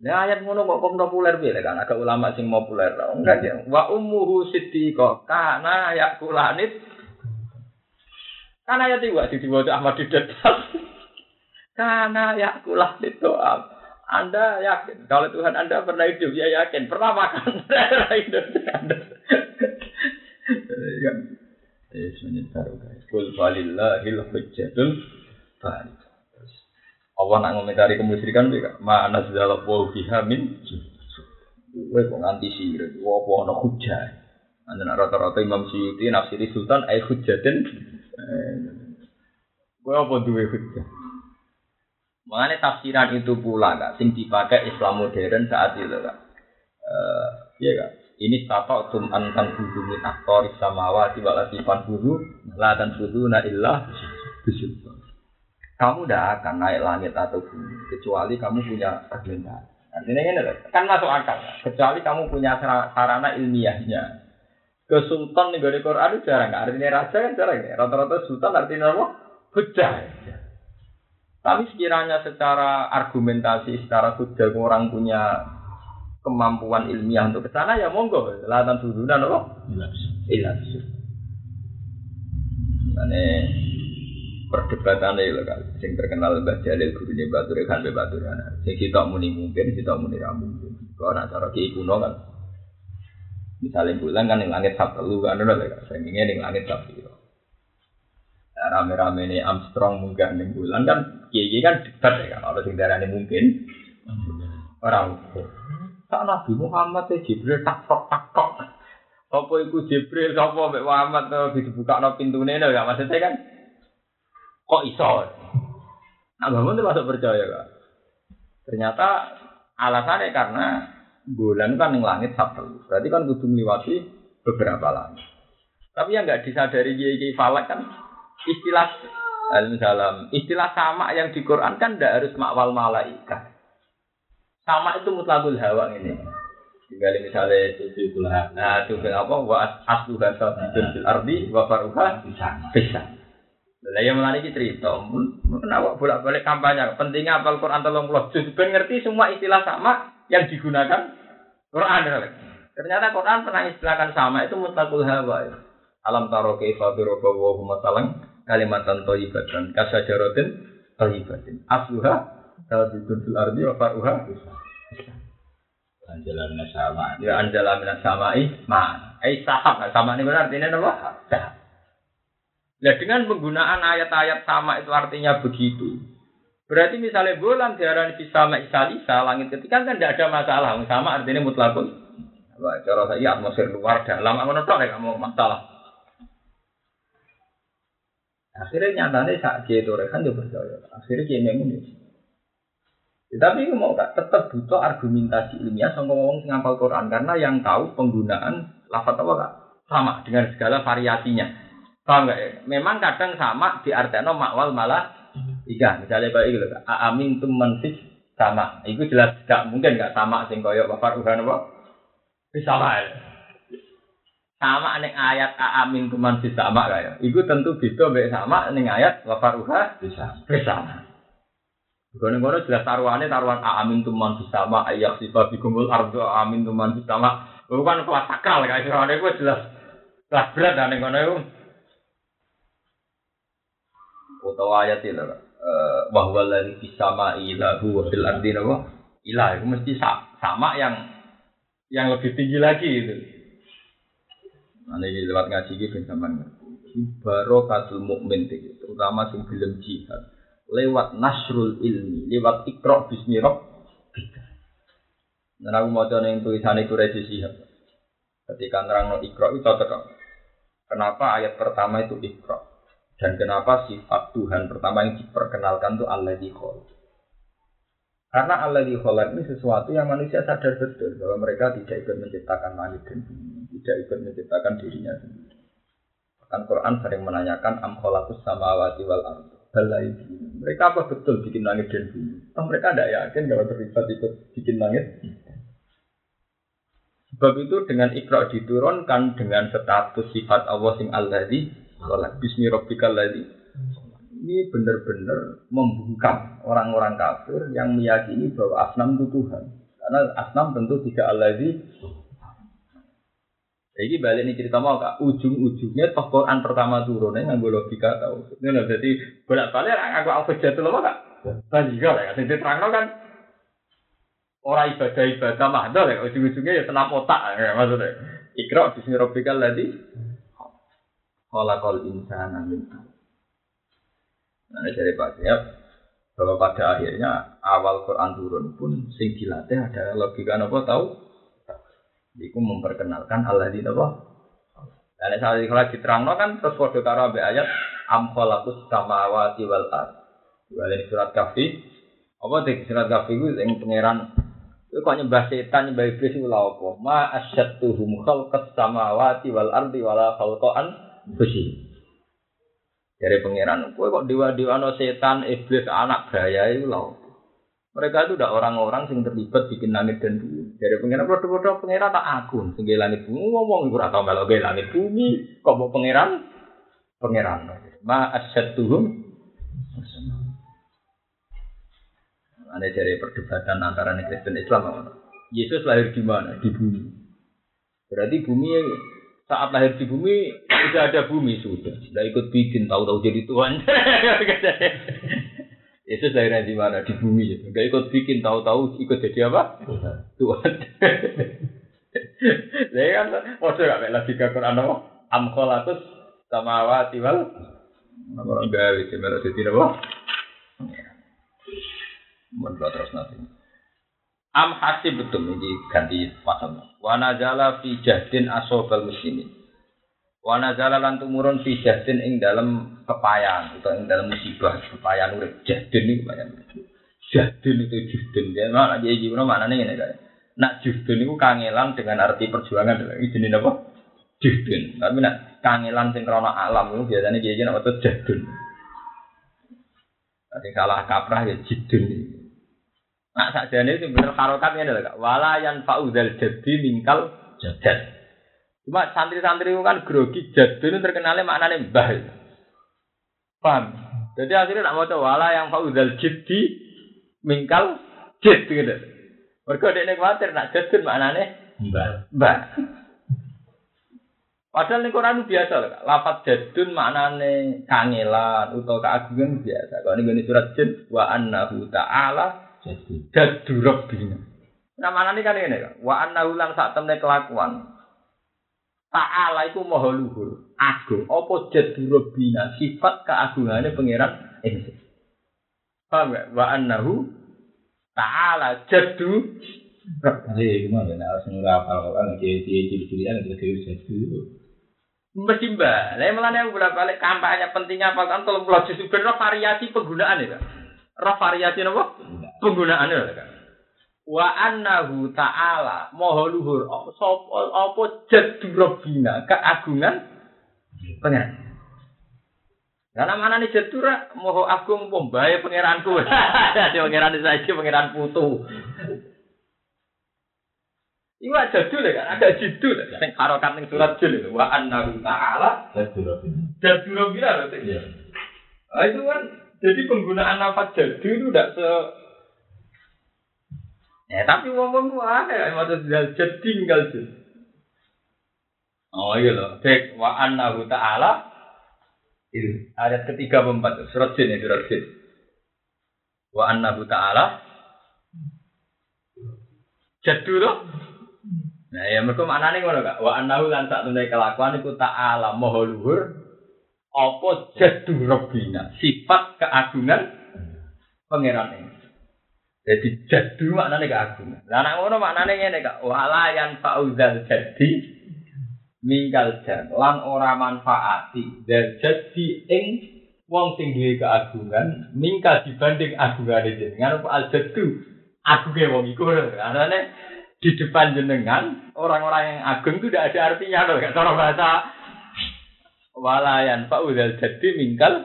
Nah ayat ngono kok kok populer piye kan agak ulama sing populer. Enggak ya. Wa ummuhu siddiqah kana yakulanit. Kan ayat iki wae diwaca Ahmad Didat. Kana yakulanit doa. Anda yakin kalau Tuhan Anda pernah hidup ya yakin pernah makan <laughs> hidup Anda. Ya. Eh sebenarnya baru guys. Kul falillahil hujjatul balik. Allah nak ngomentari kemusyrikan mereka mana segala wa biha min Kowe kok nganti sire, wa apa ana hujah. Anda nak rata-rata Imam Suyuti nafsiri Sultan ai hujatin. Kowe Kowe apa duwe hujjah? Mengenai tafsiran itu pula kak, sing dipakai Islam modern saat itu kak. Eh, iya kak. Ini tato tum antan budu min aktor samawa tiba lagi pan budu, latan budu na illah. Kamu tidak akan naik langit atau bumi kecuali kamu punya argumentasi. Artinya ini kan masuk akal. Kecuali kamu punya sarana ilmiahnya. Ke sultan nih dari Quran itu jarang. Artinya raja kan jarang. Rata-rata sultan artinya apa? Hujah. Tapi sekiranya secara argumentasi, secara hujah orang punya kemampuan ilmiah untuk ke sana ya monggo. Latan sudunan apa? Ilas. Ini perdebatan itu kan, sing terkenal Mbah Jalil guru ini Batu Rekan Mbah Batu Rekan. Sing kita muni mungkin, kita muni ra mungkin. Kalau nak cara kiai kuno kan, misalnya bulan kan yang langit sab telu kan, ada lah. Saya ingin yang langit sab telu. Nah, rame-rame ini Armstrong mungkin yang bulan kan, kiai kan debat ya kan. Kalau sing darah mungkin, orang ukur. Tak Nabi Muhammad ya Jibril tak tok tak tok. Apa iku Jibril sapa Mbak Muhammad to dibuka no pintune lho ya maksudnya kan kok iso. Nah, bangun itu masuk percaya kak. Ternyata alasannya karena bulan kan yang langit satu. Berarti kan kudu melewati beberapa langit. Tapi yang nggak disadari kiai falak kan istilah Alhamdulillah, istilah sama yang di Quran kan tidak harus makwal malaikat. Sama itu mutlakul hawa ini. Tinggal misalnya Itu itulah. Nah, itu apa? Wa asluha sabitun fil ardi wa faruha Bisa. bisa. Lah yang mulai iki cerita, kenapa bolak-balik kampanye? Pentingnya apal Quran tolong juz ben ngerti semua istilah sama yang digunakan Quran. Ternyata Quran pernah istilahkan sama itu mutlakul hawa. Alam taro kaifa hum masalan kalimatan thayyibatan kasajaratin thayyibatin. Asluha sabitun fil ardi wa faruha bisa. Jalan sama. Ya anjala minas samai ma. Eh sahab, sama ini benar artinya apa? Sahab. Nah dengan penggunaan ayat-ayat sama itu artinya begitu. Berarti misalnya bulan diarani bisa isalisa langit ketika kan tidak ada masalah. Sama artinya mutlakun. Wah, cara saya atmosfer luar dalam, aku nonton ya kamu masalah. Akhirnya nyatanya saat dia itu kan dia percaya. Akhirnya dia memang Ya, tapi mau tak tetap butuh argumentasi ilmiah sama ngomong sing hafal Quran karena yang tahu penggunaan lafaz apa kak sama dengan segala variasinya. Paham nggak ya? Memang kadang sama di artinya makwal malah tiga. Misalnya kayak gitu, amin tum manfis sama. Itu jelas tidak mungkin nggak sama sing koyok bapak udah apa? Bisa ya. Sama ning ayat amin tum manfis sama kayak. Itu tentu beda mbek sama ning ayat bapak udah Bisa. Bersama. Gono-gono jelas taruhannya taruhan amin tuman bersama ayak sifat bigumul ardo amin tuman bersama. Bukan kelas sakral kayak taruhannya gue jelas kelas berat dan gono itu. Utawa ayat itu bahwa lagi bisama ilahu fil ardi nabo ilah itu mesti sa- sama yang yang lebih tinggi lagi itu. Ini lewat ngaji gitu sampean ngerti. Barokatul mukmin terutama film jihad lewat nasrul ilmi, lewat ikro bismi rabbika. Dan aku mau yang tulisan itu resi sihab. Ketika nerang no ikro itu cocok. Kenapa ayat pertama itu ikro? Dan kenapa sifat Tuhan pertama yang diperkenalkan itu Allah di Karena Allah di ini sesuatu yang manusia sadar betul bahwa mereka tidak ikut menciptakan langit dan bumi, tidak ikut menciptakan dirinya sendiri. Bahkan Quran sering menanyakan am samawati wal ardh balai Mereka apa betul bikin langit dan bumi? Oh, mereka tidak yakin kalau terlibat ikut bikin langit. Sebab itu dengan ikra diturunkan dengan status sifat Allah sing alladzi khalaq bismi rabbikal ladzi. Ini benar-benar membungkam orang-orang kafir yang meyakini bahwa asnam itu Tuhan. Karena asnam tentu tidak alladzi jadi balik ini cerita mau kak, ujung-ujungnya toh Quran pertama turunnya nggak logika tahu. Ini loh, jadi bolak balik aku aku jatuh loh kak. Tadi kan ya, jadi terang kan orang ibadah ibadah mahdal ya, ujung-ujungnya ya tenang otak ya maksudnya. Ikra bismi rabbikal ladzi khalaqal insana min Nah, dari Pak Siap, bahwa pada akhirnya awal Quran turun pun sing dilatih ada logika apa tahu? Iku memperkenalkan Allah di apa? Dan saat kalau diterangno kan terus kode karo ambek ayat am khalaqus samawati wal ard. Wala surat kafi. Apa di surat kafi ku yang pangeran itu kok nyembah setan nyembah iblis itu lah apa? Ma asyattuhum khalqas samawati wal ardi wala khalqan fusi. Dari pangeran, kowe kok dewa-dewa no setan, iblis, anak gaya itu lah. Mereka itu udah orang-orang yang terlibat bikin langit dan bumi. Dari pengiran produk-produk pengiran tak akun. Sehingga langit bumi ngomong, gue atau melo langit bumi. Kok mau pengiran? Pengiran. Ma asyatuhum. Ada dari perdebatan antara Kristen Islam. Yesus lahir di mana? Di bumi. Berarti bumi saat lahir di bumi sudah ada bumi sudah. Sudah ikut bikin tahu-tahu jadi Tuhan. <laughs> Yesus lahirnya di mana? Di bumi. Enggak ikut bikin, tahu-tahu ikut jadi apa? Tuhan. Saya <laughs> kan mau gak lagi ke Quran apa? Am kholatus samawati wal apa orang gawe sih melok dadi apa? Mun terus nanti. Am hasib betul ini ganti pasal. Wa nazala fi jahdin asobal muslimin. Wana lan tumurun fi jahdin ing dalam kepayan atau ing dalam musibah kepayan urip jahdin ini kepayan. Jahdin itu juhdin dia mana dia gimana mana nih ini kan. Nak juhdin itu kangelan dengan arti perjuangan ini jenis apa? Juhdin. Tapi nak kangelan sing krana alam biasanya dia jenis apa tuh jahdin. Nanti salah kaprah ya jidun. Nak sakjane itu bener harokatnya adalah wala yang fauzal jadi mingkal jadad. Cuma santri-santri itu kan grogi jadul terkenalnya maknanya mbah. Paham? Jadi akhirnya nak mau wala yang fauzal jiddi mingkal jid gitu. Mereka yang khawatir nak jadul maknanya mbah. Mbah. Padahal ini Quran biasa loh. Lapat jadun maknanya kangelan atau keagungan biasa. Kalau ini surat jin wa annahu ta'ala jaddu rabbina. Nah mana ini kan ini wa annahu lan saat temne kelakuan. Ta'ala itu maha luhur, agung. Apa jadu bina sifat keagungannya pangeran ingsun. Paham gak? Wa annahu ta'ala jadu Jadi gimana? Nah, harus nurah apa kan? Jadi ciri-cirian ada kiri jadu. Mesti mbak, saya malah yang bolak balik kampanye pentingnya apa kan? Tolong pulau justru variasi penggunaan ya, roh variasi apa? Penggunaan ya, kan? Wa annahu ta'ala maha luhur sapa apa jaddu rabbina keagungan pengen karena mana nih jadura moho agung pembaye pangeranku <laughs> ada pangeran saja pangeran putu Iku jadul ya kan, ada jidul ya. Sing harokat ning surat itu. Wa annahu ta'ala jaddu rabbina. Jaddu rabbina lho. Nah, itu kan jadi penggunaan nafas jaddu itu tidak se Ya tapi wong-wong ku akeh maksud jadi tinggal jin. Oh iya loh, cek wa annahu ta'ala itu ayat ketiga empat surat jin itu surat jin. Wa annahu ta'ala jadu loh. Nah ya mereka mana nih ngono kak? Wa annahu lan sak temne kelakuan iku ta'ala maha luhur apa jadu rabbina sifat keagungan pangeran ini. Jadi jadu maknanya keagungan. Lah anak ngono maknanya ngene kak. Wala yang fauzal jadi minggal jan lan ora manfaati dan jadi ing wong sing duwe keagungan mingkal dibanding agungan jenengan. Apa al jadu agunge wong iku. Karena di depan jenengan orang-orang yang agung itu tidak ada artinya loh. Kan cara bahasa. Walayan fauzal jadi mingkal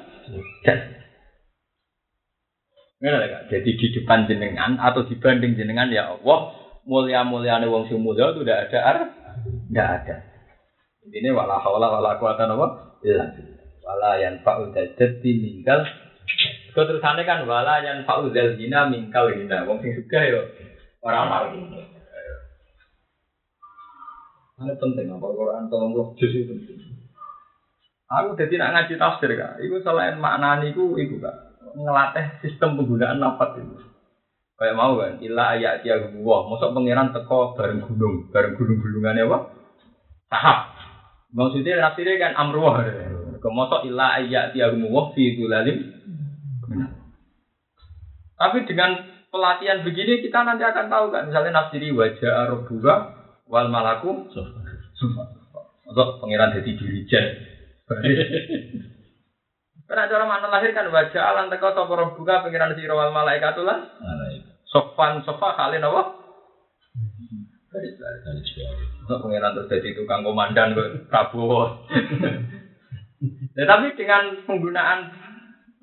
jadi jadi di depan jenengan atau dibanding jenengan ya Allah mulia muliane wong sing mulia itu tidak ada ar, tidak ada. Ini wala haula wala quwata apa? Illa wala yang fa'u jadi minggal. Kau terusannya kan wala yang fa'u zina mingkal kita. Wong sing suka yo orang mau. Ini penting apa Quran tolong roh itu penting. Aku jadi nak ngaji tafsir kak. Iku selain makna niku iku kak ngelatih sistem penggunaan nafas itu. Kayak mau kan, ilah ayat dia gua, masuk pangeran teko bareng gunung, bareng gunung-gunungannya apa? Tahap. Maksudnya nafsirnya kan amruah. Kemosok ilah ayat dia gua fi itu lalim. Tapi dengan pelatihan begini kita nanti akan tahu kan, misalnya nafsiri wajah arabura wal malaku. Kok pangeran jadi dirijen. <laughs> Karena cara mana lahir kan wajah alam teko sapa buka pangeran sira wal malaikat itu? sofan sofa? Garis garis. Kok pangeran terus jadi tukang komandan kok Prabowo. <laughs> Ya, tapi dengan penggunaan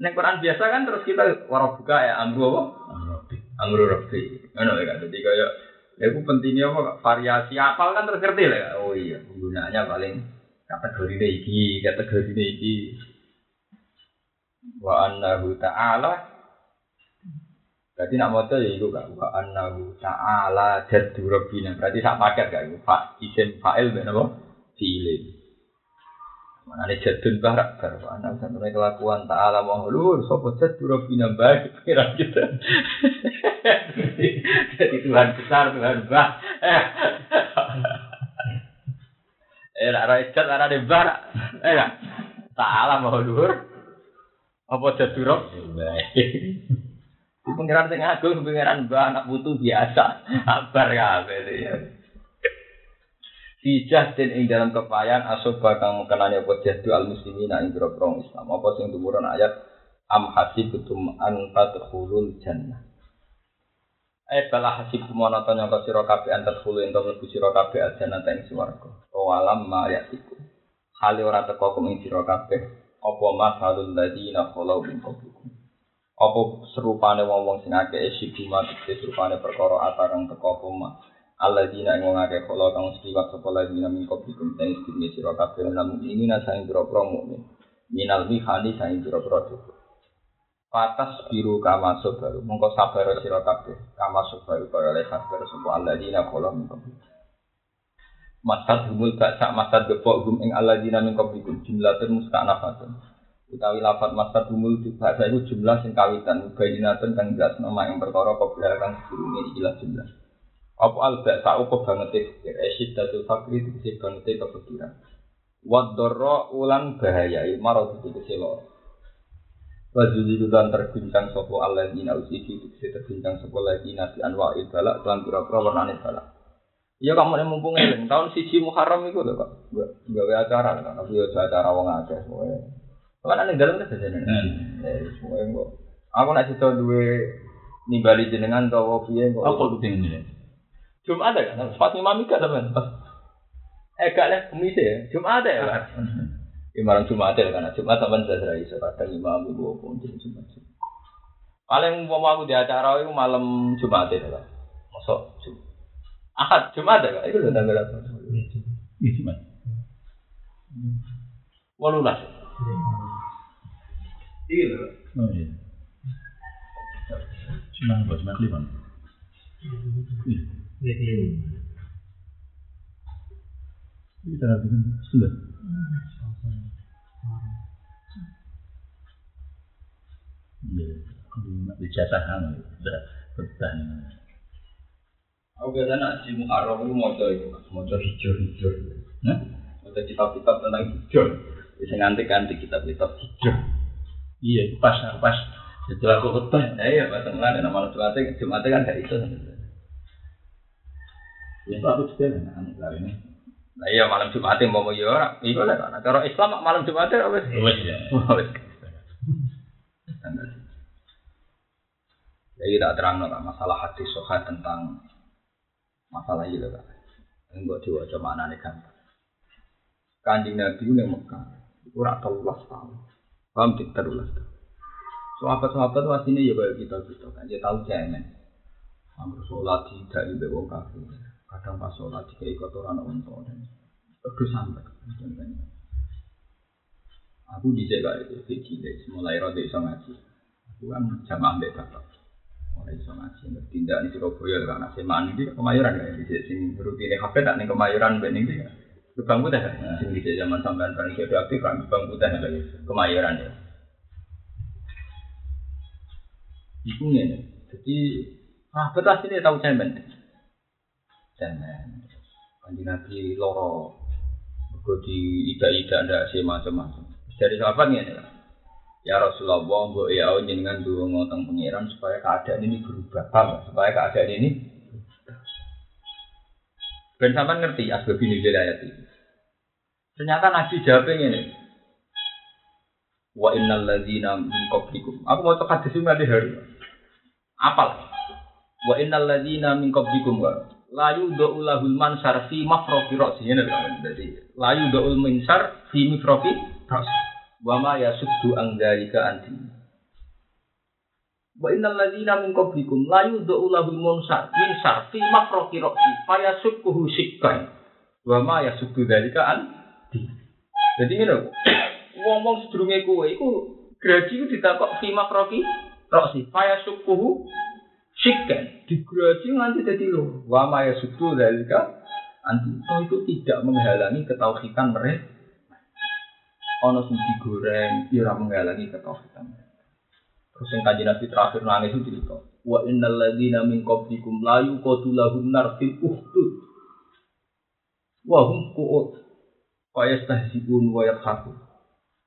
Nek Quran biasa kan terus kita warabuka ya amru apa? Amru rabbi. Ngono ya kan. Jadi kayak ya itu pentingnya apa variasi apal kan terus ngerti lah. Oh iya, penggunaannya paling kategori ini iki, kategori ini iki. Wa annahu ta'ala Berarti nak moto ya itu kan wa annahu ta'ala jaddu rabbina. Berarti sak paket kan itu fa isim fa'il ben apa? Fi'il. Mana nih jadun barak baru anak sampai kelakuan ta'ala mahlur sopo jaddu rabbina baik <laughs> kira kita. Jadi Tuhan besar Tuhan bah. Eh, nak rai jad, nak rai barak. Eh, kan? Ta'ala mahlur. Apa? Baik. Di pengiran sing agung, pengiran mbah anak putu biasa. Abar kabeh ya. Fijah dan ing dalam kepayan asoba kang mengenani apa jahdu al muslimin ing biro Islam. Apa sing tumurun ayat am hasibtum an tadkhulul jannah. Eh bala hasib kumono to nyangka sira kabeh an tadkhulu ento mlebu sira kabeh al jannah ing swarga. Awalam ma yatiku. Hale ora teko ing sira kabeh apa masalul ladina khalau min qablikum. Apa serupane wong-wong sing akeh esiguma tegese serupane perkara atarang teko apa ma. Alladzina ing wong akeh kala kang seliwat sapa ladina min qablikum ten istine sira kabeh lan ini saing pira-pira mukmin. Minal mihani saing pira-pira cukup. Patas biru kama baru mongko sabar sira kabeh kama baru kaya oleh sabar sapa alladzina kala min qablikum. Masad humul baksa masad gepok hum ing alladzina min qablikum jumlatun musta'nafatun. utawi lafat masad humul di bahasa itu jumlah sing kawitan bayinatun kang jelas nama yang perkara kobra kang sebelumnya ikilah jumlah. Apa al baksa apa banget fikir esid datul fakri dikisi banget kepikiran wadorro ulan bahaya marot dikisi lor Wajudi dan terbincang sopo Allah di nausifi dikisi terbincang sopo lagi nasi anwa balak dan pura-pura warnane balak Iya kamu yang mumpung eling tahun siji Muharram itu lho Pak. Gawe acara kan, tapi yo acara wong akeh semuanya. Kan ana dalam kan biasanya. Eh, semuanya kok. Aku nak cerita duwe nimbali jenengan atau piye kok. Apa itu ini? Jumat ada kan? Pas Imam Mika sampean. Eh gak lah kemis ya. Jumat ada ya kan? <laughs> Ya malam Jumat ada kan? Jumat sampean saya iso kadang Imam ibu pun Jumat. Paling mau aku di acara itu malam Jumat ada kan? Masuk Jumat. Ahad Jumat ada kan? Itu udah tanggal apa? Ini mas. Walulas. Iya lho. Oh iya. Cuma apa? Cuma kliwon. Ini tanggal berapa? Sembilan. Iya. Kalau di jatahan udah bertahan. Aku biasanya di Muharram itu mau itu, mau hijau-hijau. Nah, Ada kitab-kitab tentang hijau. Bisa nganti-nganti kitab-kitab hijau. iya itu pas pas setelah aku ketemu Nah iya, Pak Tengah, dan nama Jumatnya, Jumatnya kan itu. ya itu aku juga anak kali ini Nah iya, malam Jumatnya mau mau ya. Iya lah. Cara Islam malam Jumatnya apa sih? wes ya Wes. Jadi kita terang lah masalah hati soha tentang masalah itu kan. Enggak diwajah mana nih kan. Kanjeng Nabi ini Mekah, itu rak telulas tahun. Paham tidak telulas tahun. Sahabat-sahabat aslinya ya kayak kita kita kan, dia tahu cemen. Hampir sholat tidak di wong kafir. Kadang pas sholat jika ikut orang untuk dan terus sampai. Aku di jaga itu kecil, mulai rada iso ngaji. Aku kan jam ambek bapak. Mulai iso ngaji, tindak di Surabaya karena semaan ini kemayoran kan, di sini rutin HP tak nih kemayoran bening dia. Gebang putih kan, sing di zaman sampean paling kado aktif kan gebang putih lagi kemayoran ya. Iku ngene, jadi ah betul sini tahu cemen. Cemen. Kanjeng Nabi loro Mergo di ida-ida ndak sih macam-macam. Dari sahabat ngene lah. Ya Rasulullah, mbok ya jenengan dulu ngotong pengiran supaya keadaan ini berubah, paham? Supaya keadaan ini Ben sampean ngerti asbab ini ayat ini. Ternyata Nabi jawab ini. Wa innal ladzina min qablikum. Aku mau cek hadis ini hari. Apal. Wa innal ladzina min qablikum wa la yudau lahul mansar fi mafroqi ra'si. Ini kan jadi la yudau mansar fi mafroqi ra'si. Wa ma yasuddu an dzalika anti. Wa innal ladzina min qablikum la yudau lahul mansar minsar fi mafroqi ra'si. Fa yasukkuhu sikkan. Wa ma yasuddu dzalika anti. Jadi ini ngomong sedurunge kowe iku graji ku ditakok fi makrofi roksi faya sukuhu sikken digraji nganti dadi loro wa ma yasudu dalika anti itu tidak menghalangi ketauhidan mereka ono sing digoreng ora menghalangi ketauhidan terus yang kajian nabi terakhir nangis itu cerita wa innal ladzina min qablikum la yuqatulahum nar fil uhdud wa hum qu'ud wa yastahzi'un wa yadhakun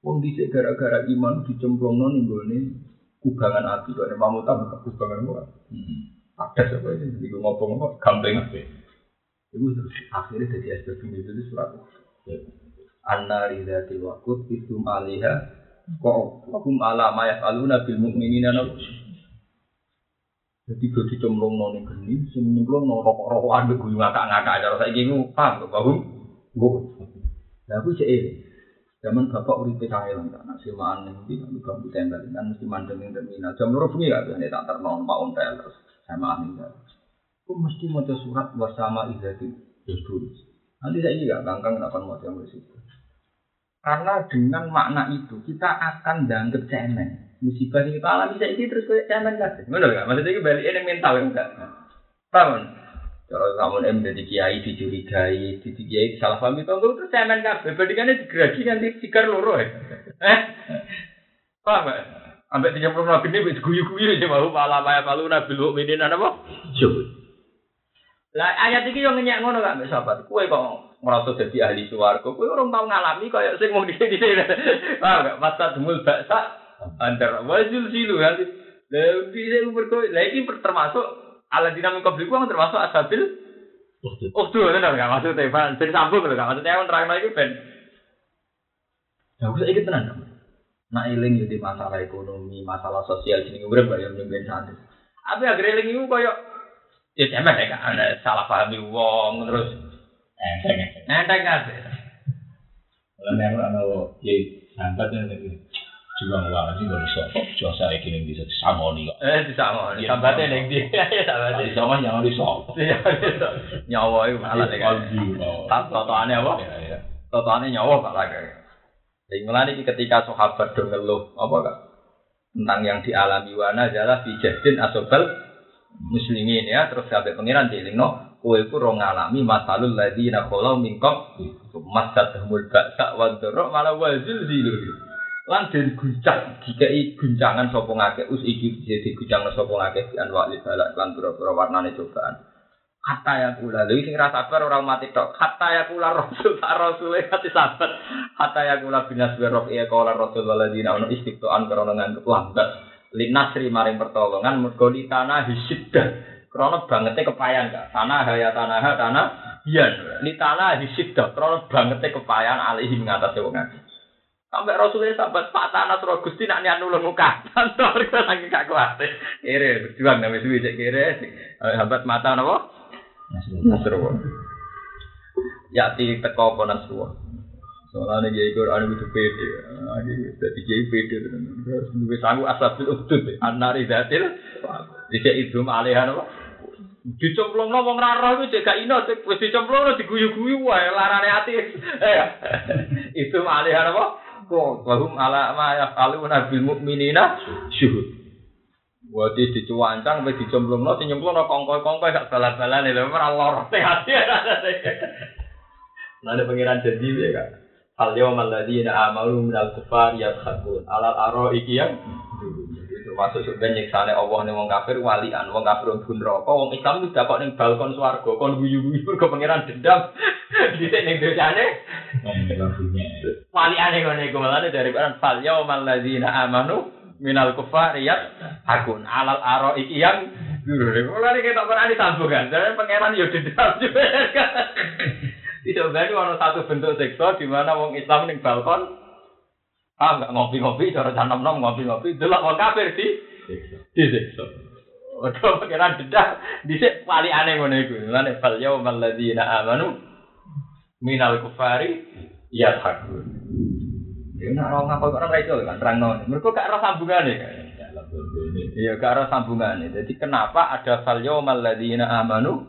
Wong dhisik gara-gara iman dicemplungno ning gone kubangan api kok nek mamuta buka kubangan kok. Hmm. Ada apa ini? Iku ngomong kok gampang ape. Iku akhirnya jadi SPP itu surat. Anna ridati wakut itu alaiha hukum ala ma yafaluna bil mu'minina jadi gue dicemplung noni geni, sing nyemplung nong rokok rokokan gue ngakak ngakak aja. Saya gini paham tuh, bahum, gue. Nah aku cek Zaman bapak uri PKL enggak nasi maan yang di bambu tembel kan mesti mandeng yang terminal. Jam loro bengi gak bisa tak ternon pak ontel terus sama enggak. Aku mesti mau surat bersama izati dulu. Nanti saya juga ganggang akan mau yang situ. Karena dengan makna itu kita akan dianggap cemen. Musibah yang kita alami saya ini terus kayak cemen kan? Benar gak? Maksudnya ini balik ini mental enggak? Paham? Kalau kamu em jadi kiai dicurigai, kiai salah paham itu enggak terus cemen kabeh. Bandingannya digeragi nanti sikar loro ya. Eh, paham gak? Ambek tiga puluh nabi ini guyu-guyu aja mau malah maya palu nabi lu minin apa? Coba. Lah ayat ini yang ngenyak ngono gak mbek sahabat. Kue kok merasa jadi ahli suwargo. Kue orang tau ngalami kayak sing mau di sini. Paham gak? Masa demul baksa antar wajul silu bisa umur kau. Lah ini termasuk ala dinamika bliku kan termasuk asabil Oh tuh, benar nggak maksud Tevan, ben sambung loh, nggak maksudnya yang terakhir lagi ben. Ya, aku sedikit tenang. Nah, iling jadi masalah ekonomi, masalah sosial sini gue bayar nyumbin santri. Tapi akhirnya iling itu kayak ya cemen ya kan, salah pahami wong terus enteng enteng kan. Kalau yang ada ya sambat yang juga nggak sih nggak bisa jual saya kini bisa disamoni kok. Eh disamoni sambatnya neng dia. <laughs> Ya sambatnya sama jangan disop nyawa itu malah deh kan tak totoannya apa? Totoannya nyawa pak lagi jadi mulai ketika sahabat ngeluh apa kak? Tentang yang dialami wana adalah bijahdin asobal muslimin ya. Terus sampai pengiran di no kue ku rong ngalami masalul ladina kholau mingkok masat humul baksa wadorok malah wazil zilu lan den guncang dikai guncangan sapa ngake us iki bisa diguncang sapa ngake di anwa balak lan pura-pura warnane cobaan. Kata ya kula lha sing rasa sabar ora mati tok. Kata ya kula rasul tak rasul kate sabar. Kata ya kula binas roh ya kala rasul waladina ono istiqtoan karena nganggep lambat. Linasri maring pertolongan mergo tanah hisiddah krana bangete kepayan gak tanah haya tanah tanah hian li tanah hisiddah krana bangete kepayan alihi ngatasé wong akeh Sampai Rasulullah sahabat Pak Tanah Surah Gusti nak niat nulung muka. <laughs> Kantor lagi gak kuat. Kere berjuang namanya suwi cek kere. Sahabat mata napa? Nasrullah. Ya ti teko apa Nasrullah. Soalnya ikut anu itu pede. Jadi dia pede. Terus duwe sangu asabil udud. Anari datil. Dicek idum alihan apa? Dicemplung no wong raro itu jaga ino wis dicemplung no diguyu-guyu wae larane ati <laughs> itu alihan apa kok wahum ala ma yafaluna bil mu'minina syuhud Wadi dicuancang, sampai dicemplung, no, nyemplung, no, kongkoi-kongkoi, gak bala-balane, lho, ora <laughs> ya. Nah, ada pengiran janji ya, kak. Hal yawm alladhina amalu minal kufar yadkhakun. Alal aro iki yang termasuk sebenarnya nyiksane Allah ning wong kafir walian. Wong kafir pun rokok wong Islam itu dapat ning balkon swarga kon guyu-guyu mergo pangeran dendam. <laughs> Dhisik ning dosane. Waliane ngene iku malah dari baran fal yaumal ladzina amanu minal kufariyat hakun alal aro iki yang mulai kita pernah disambungkan jadi pangeran yo dendam <laughs> Tidak berani ono satu bentuk seksual di mana wong Islam ning balkon ah nggak ngopi-ngopi cara tanam nom ngopi-ngopi delok wong kafir di di seksual. Mergo pengiran dedah dhisik wali aneh ngono iku. Mulane fal yaumal ladzina amanu minal kufari yadhakun. Ya nek ora ngapa ora iso kan terangno. Mergo gak ora sambungane. Iya gak ora sambungane. Jadi kenapa ada fal yaumal ladzina amanu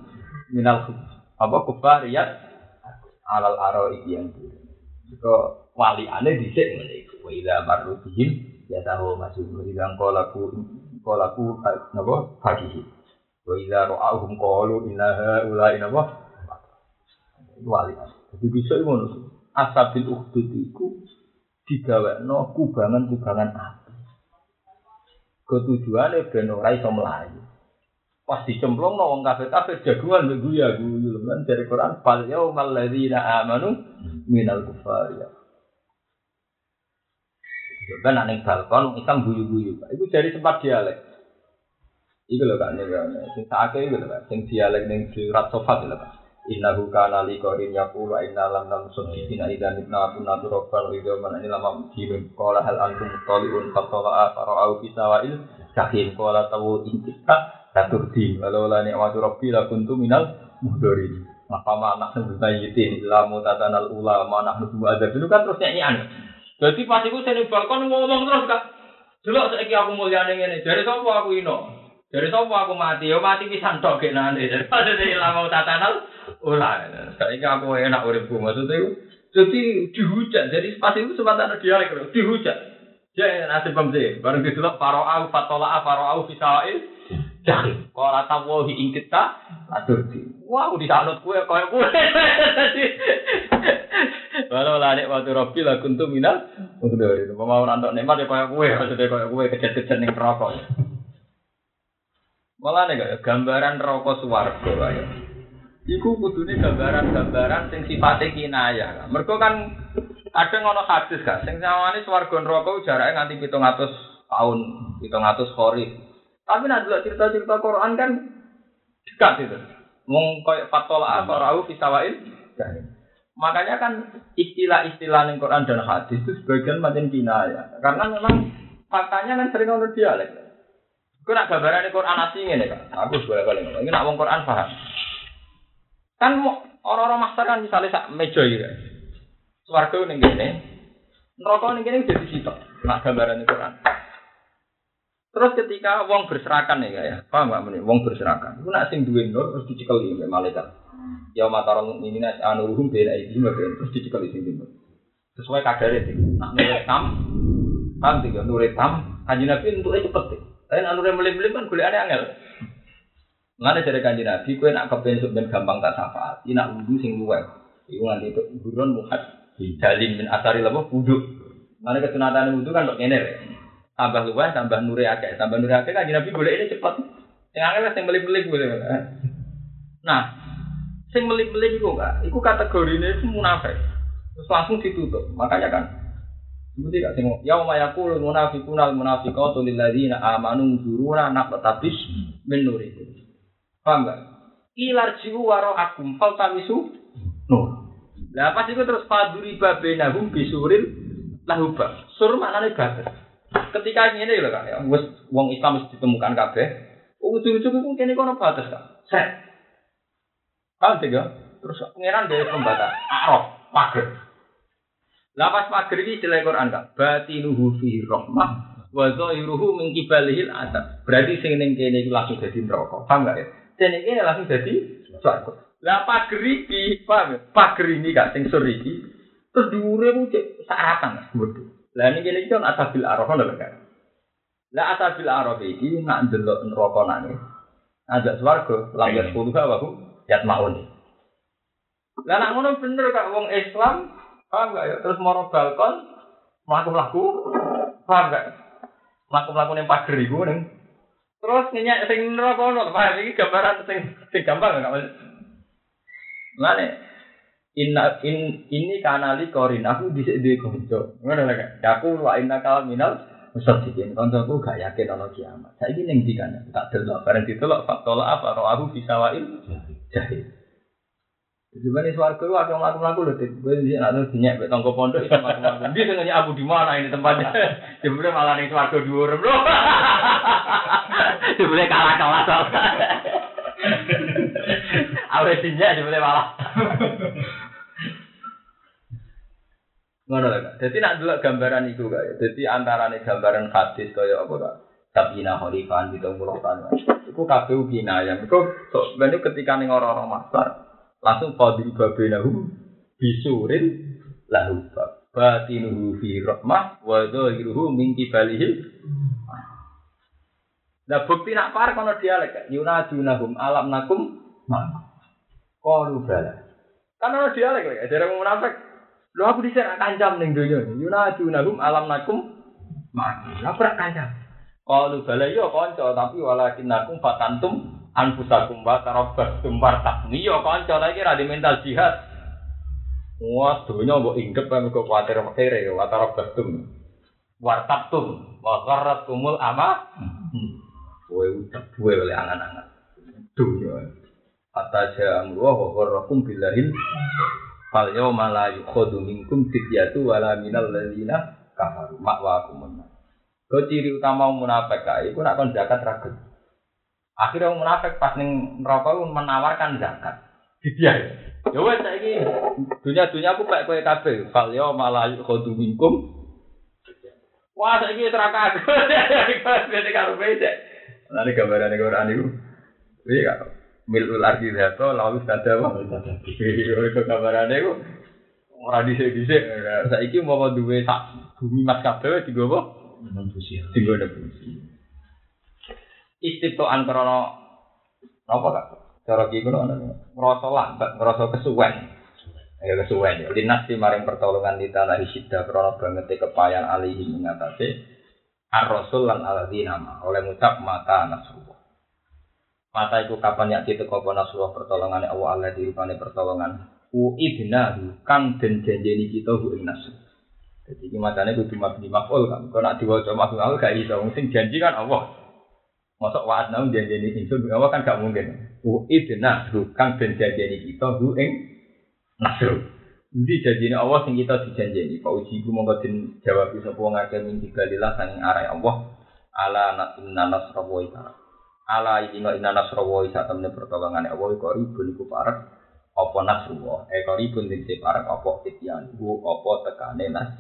minal apa kufari yad alal aro iki yang Mergo wali aneh dhisik ngene iku. Wa idza marru ya tahu masih bilang kolaku kolaku napa fakihi. Wa idza ra'ahum qalu inna haula napa wali jadi bisa ngono. Asabil ukhdud iku digawekno kubangan-kubangan api. Ketujuane ben ora iso mlayu. Pas dicemplung no wong kafir kafir jagungan mbek guya guyu kan dari Quran fal yaumal ladzina amanu minal kufari kan ning balkon Islam guyu-guyu. Iku dari sempat dialek. Iku lho kan ning sing sakake iku lho kan sing dialek ning surat sofat lho kan. Innahu kana li qarin yaqulu inna lam namsud bina idan ibna kunna turabban idza man ini lama dinun qala hal antum taliun fatala fara'u fi sawa'il jahim qala tawu intika taturdi walau la ni'matu rabbi la kuntu minal muhdorin Maka anak sebayitin illa mutatanal ula ma nahnu ada itu kan terus nyanyian. Jadi pas iku sing balkon ngomong terus kak. Delok saiki aku mulyane ngene. Dari sapa aku ino? Dari sapa aku mati? Yo mati pisan tok genane. Dari pas ilang mau tatanal ora. Saiki aku enak uripku maksudnya iku. Jadi dihujat. Jadi pas itu sempat ada dialek dihujat. Ya nasib pemse. Bareng didelok faro'au fatola faro'au fisail. Jangan. Kalau tawohi ing kita, atur di. Wow, di sanut kue koyo kue. <laughs> Walau lah nek waktu Robi lah kuntu minal dari itu. Mau nantok nikmat ya kayak kue, maksudnya kayak kue kejar-kejar ning rokok. Malah nih gambaran rokok suwargo ya. Iku kudune gambaran-gambaran sing sifatnya kinaya. Mereka kan kadang ngono hadis kan, sing sawane swarga neraka jarake nganti 700 tahun, 700 khori. Tapi nanti cerita-cerita Quran kan dekat itu. Mung koyo fatola apa rau fisawail. Makanya kan istilah-istilah yang Quran dan hadis itu sebagian macam kinaya. Karena memang faktanya kan sering ono dialek. Kau nak gambaran Quran asing ini kan? Aku sebagai kali ini nak wong Quran paham. Kan orang-orang master kan misalnya sak meja gitu. Swarga ning kene. Neraka ning kene jadi situ. Nak gambaran Quran. Terus ketika wong berserakan ya ya, paham nggak menit? Wong berserakan. Itu nak sing duwe nur terus dicekeli oleh malaikat. Ya mataron mukminina anuruhum bela iki terus dicekeli sing timur. Sesuai kadar itu. Nak nur tam, paham tiga nur tam. Kanjeng Nabi untuk cepet. Tapi nak nur melip-melip kan boleh ada angel. Mana dari kanjeng Nabi, kue nak kepen ben gampang tak syafaat. Ini nak wudhu sing luwes. Iku nganti itu buron muhat jalin min asari labo wudhu. Mana kesunatan wudhu kan kok ngene tambah luas, tambah nure akeh, tambah nure akeh kan Nabi boleh ini cepat. Yang angel sing melip-melip boleh. Nah, sing melip-melip itu enggak, itu kategori ini itu munafik. Terus langsung ditutup. Makanya kan Seperti gak sing ya ma yaqulul munafiquna al munafiqatu lil ladzina amanu zuruna naqtabis min nurikum. Paham enggak? Ilar jiwu waro akum fal tamisu nur. Lah pas itu terus paduri babenahum bisuril lahuba. Sur maknane batas. Ketika ini lho kan ya, wis wong Islam wis ditemukan kabeh. Ujug-ujug iku kene kono batas kan. Set. Paham tiga? Terus pangeran dari pembatas. Araf, pager. Lah pas pager iki istilah Quran kan. Batinuhu fi rahmah wa zahiruhu min kibalihil. Berarti sing ning kene iku langsung dadi neraka. Paham enggak ya? Dan ini langsung jadi swarga. Lah pager iki, paham ya? Pager ini kan sing sur iki terus dhuwure ku cek saratan. Waduh. Lah ini gini kan asabil araf lho kan. Lah asabil araf iki nak ndelok neraka nane. Ajak swarga, lambat sepuluh wa yat maun. Lah nak ngono bener kak wong Islam, paham gak ya? Terus moro balkon, mlaku-mlaku, paham gak? Mlaku-mlaku ning pager iku ning. Terus nyenyak sing neraka ono, paham iki gambaran sing sing gampang gak Mas? Lane Inna in ini kanali korin aku bisa di konco. Lho kan. Aku wa inna kal minal musadikin. Koncoku gak yakin ana kiamat. Saiki ning ndi kan? Tak delok bareng ditelok faktola apa roh aku bisa wail jahil. Sebenarnya suarga itu ada melaku-melaku loh, gue di sana tuh dinyak mek tonggo pondok itu melaku-melaku. Dia sengaja abu di mana ini tempatnya? <laughs> Sebenarnya malah nih suarga dua orang loh. <laughs> Sebenarnya kalah kalah soalnya. <laughs> Awet dinyak sebenarnya malah. Ngono lho. Dadi nak delok gambaran iku kak. Dadi antarane gambaran hadis kaya apa kak? Sabina Khalifan di tunggu kan. Iku kabeh kinayah. Iku so, ben ketika ning orang-orang masar langsung qadil babenahu bisurin lahu bab. Batinuhu fi rahmah wa dhahiruhu min kibalihil Nah bukti nak par kono dialek yunadunahum alam nakum. Qalu bala. Kan ono dialek lho, dari munafik. Lho aku dhisik kancam ning donya. Yunadunahum alam nakum ma. Lah ora kancam. Qalu bala yo kanca tapi walakin nakum fatantum anfusakum wa tarabbatum wartabni yo kanca lagi ra mental jihad. Wah, donya mbok kan kok kuwatir kere wa tarabbatum. Wartabtum wa gharratumul ama. Kowe utek duwe oleh angan-angan. Dunya. Kata jam wa gharrakum billahi fal yawma la yukhadu minkum fidyatu wala minal ladzina kafaru ma'wakum Kau ciri utama munafik kae iku nak kon zakat ragu. Akhirnya munafik pas ning neraka menawarkan zakat. Didiah. Ya wes saiki dunia-dunia aku kayak kowe kabeh. Fal yawma la yukhadu minkum Wah, saiki teraka. Bete karo beda. Nanti gambaran Quran itu, iya kan? Milul arti zato, lalu ada apa? Itu gambaran itu, orang disek disek. Saiki mau duwe sak bumi mas kabeh tiga apa? Tiga ada fungsi. Istitoan krono apa kak? Cara kiku no, ngerasa lambat, ngerasa kesuwen. Ya kesuwen ya. Linas di maring pertolongan di tanah hisida krono banget kepayan alihi mengatasi Ar-Rasul lan nama oleh ngucap mata nasrullah. Mata itu kapan yak kita kau nasrullah pertolongan Allah Allah di rupane pertolongan. Uidna kang den janjeni kita hu ing. Jadi ini matanya kudu mabni maf'ul kan. Kau nak diwaca maf'ul aku gak iso. Sing janji kan Allah. Masuk wa'ad naum janjeni ingsun Allah kan gak mungkin. Uidna kang den janjeni kita hu ing nasr. Ndi janjine Allah sing kita dijanjeni. Pak uji ku mongko den jawab sapa akeh min digalilah saking arah Allah. Ala inna nasra wa Ala inna inna nasra wa isa temne pertolongan Allah iku ribun iku parek apa nasru wa. Eh ribun dite parek apa ityan. Bu apa tekane nas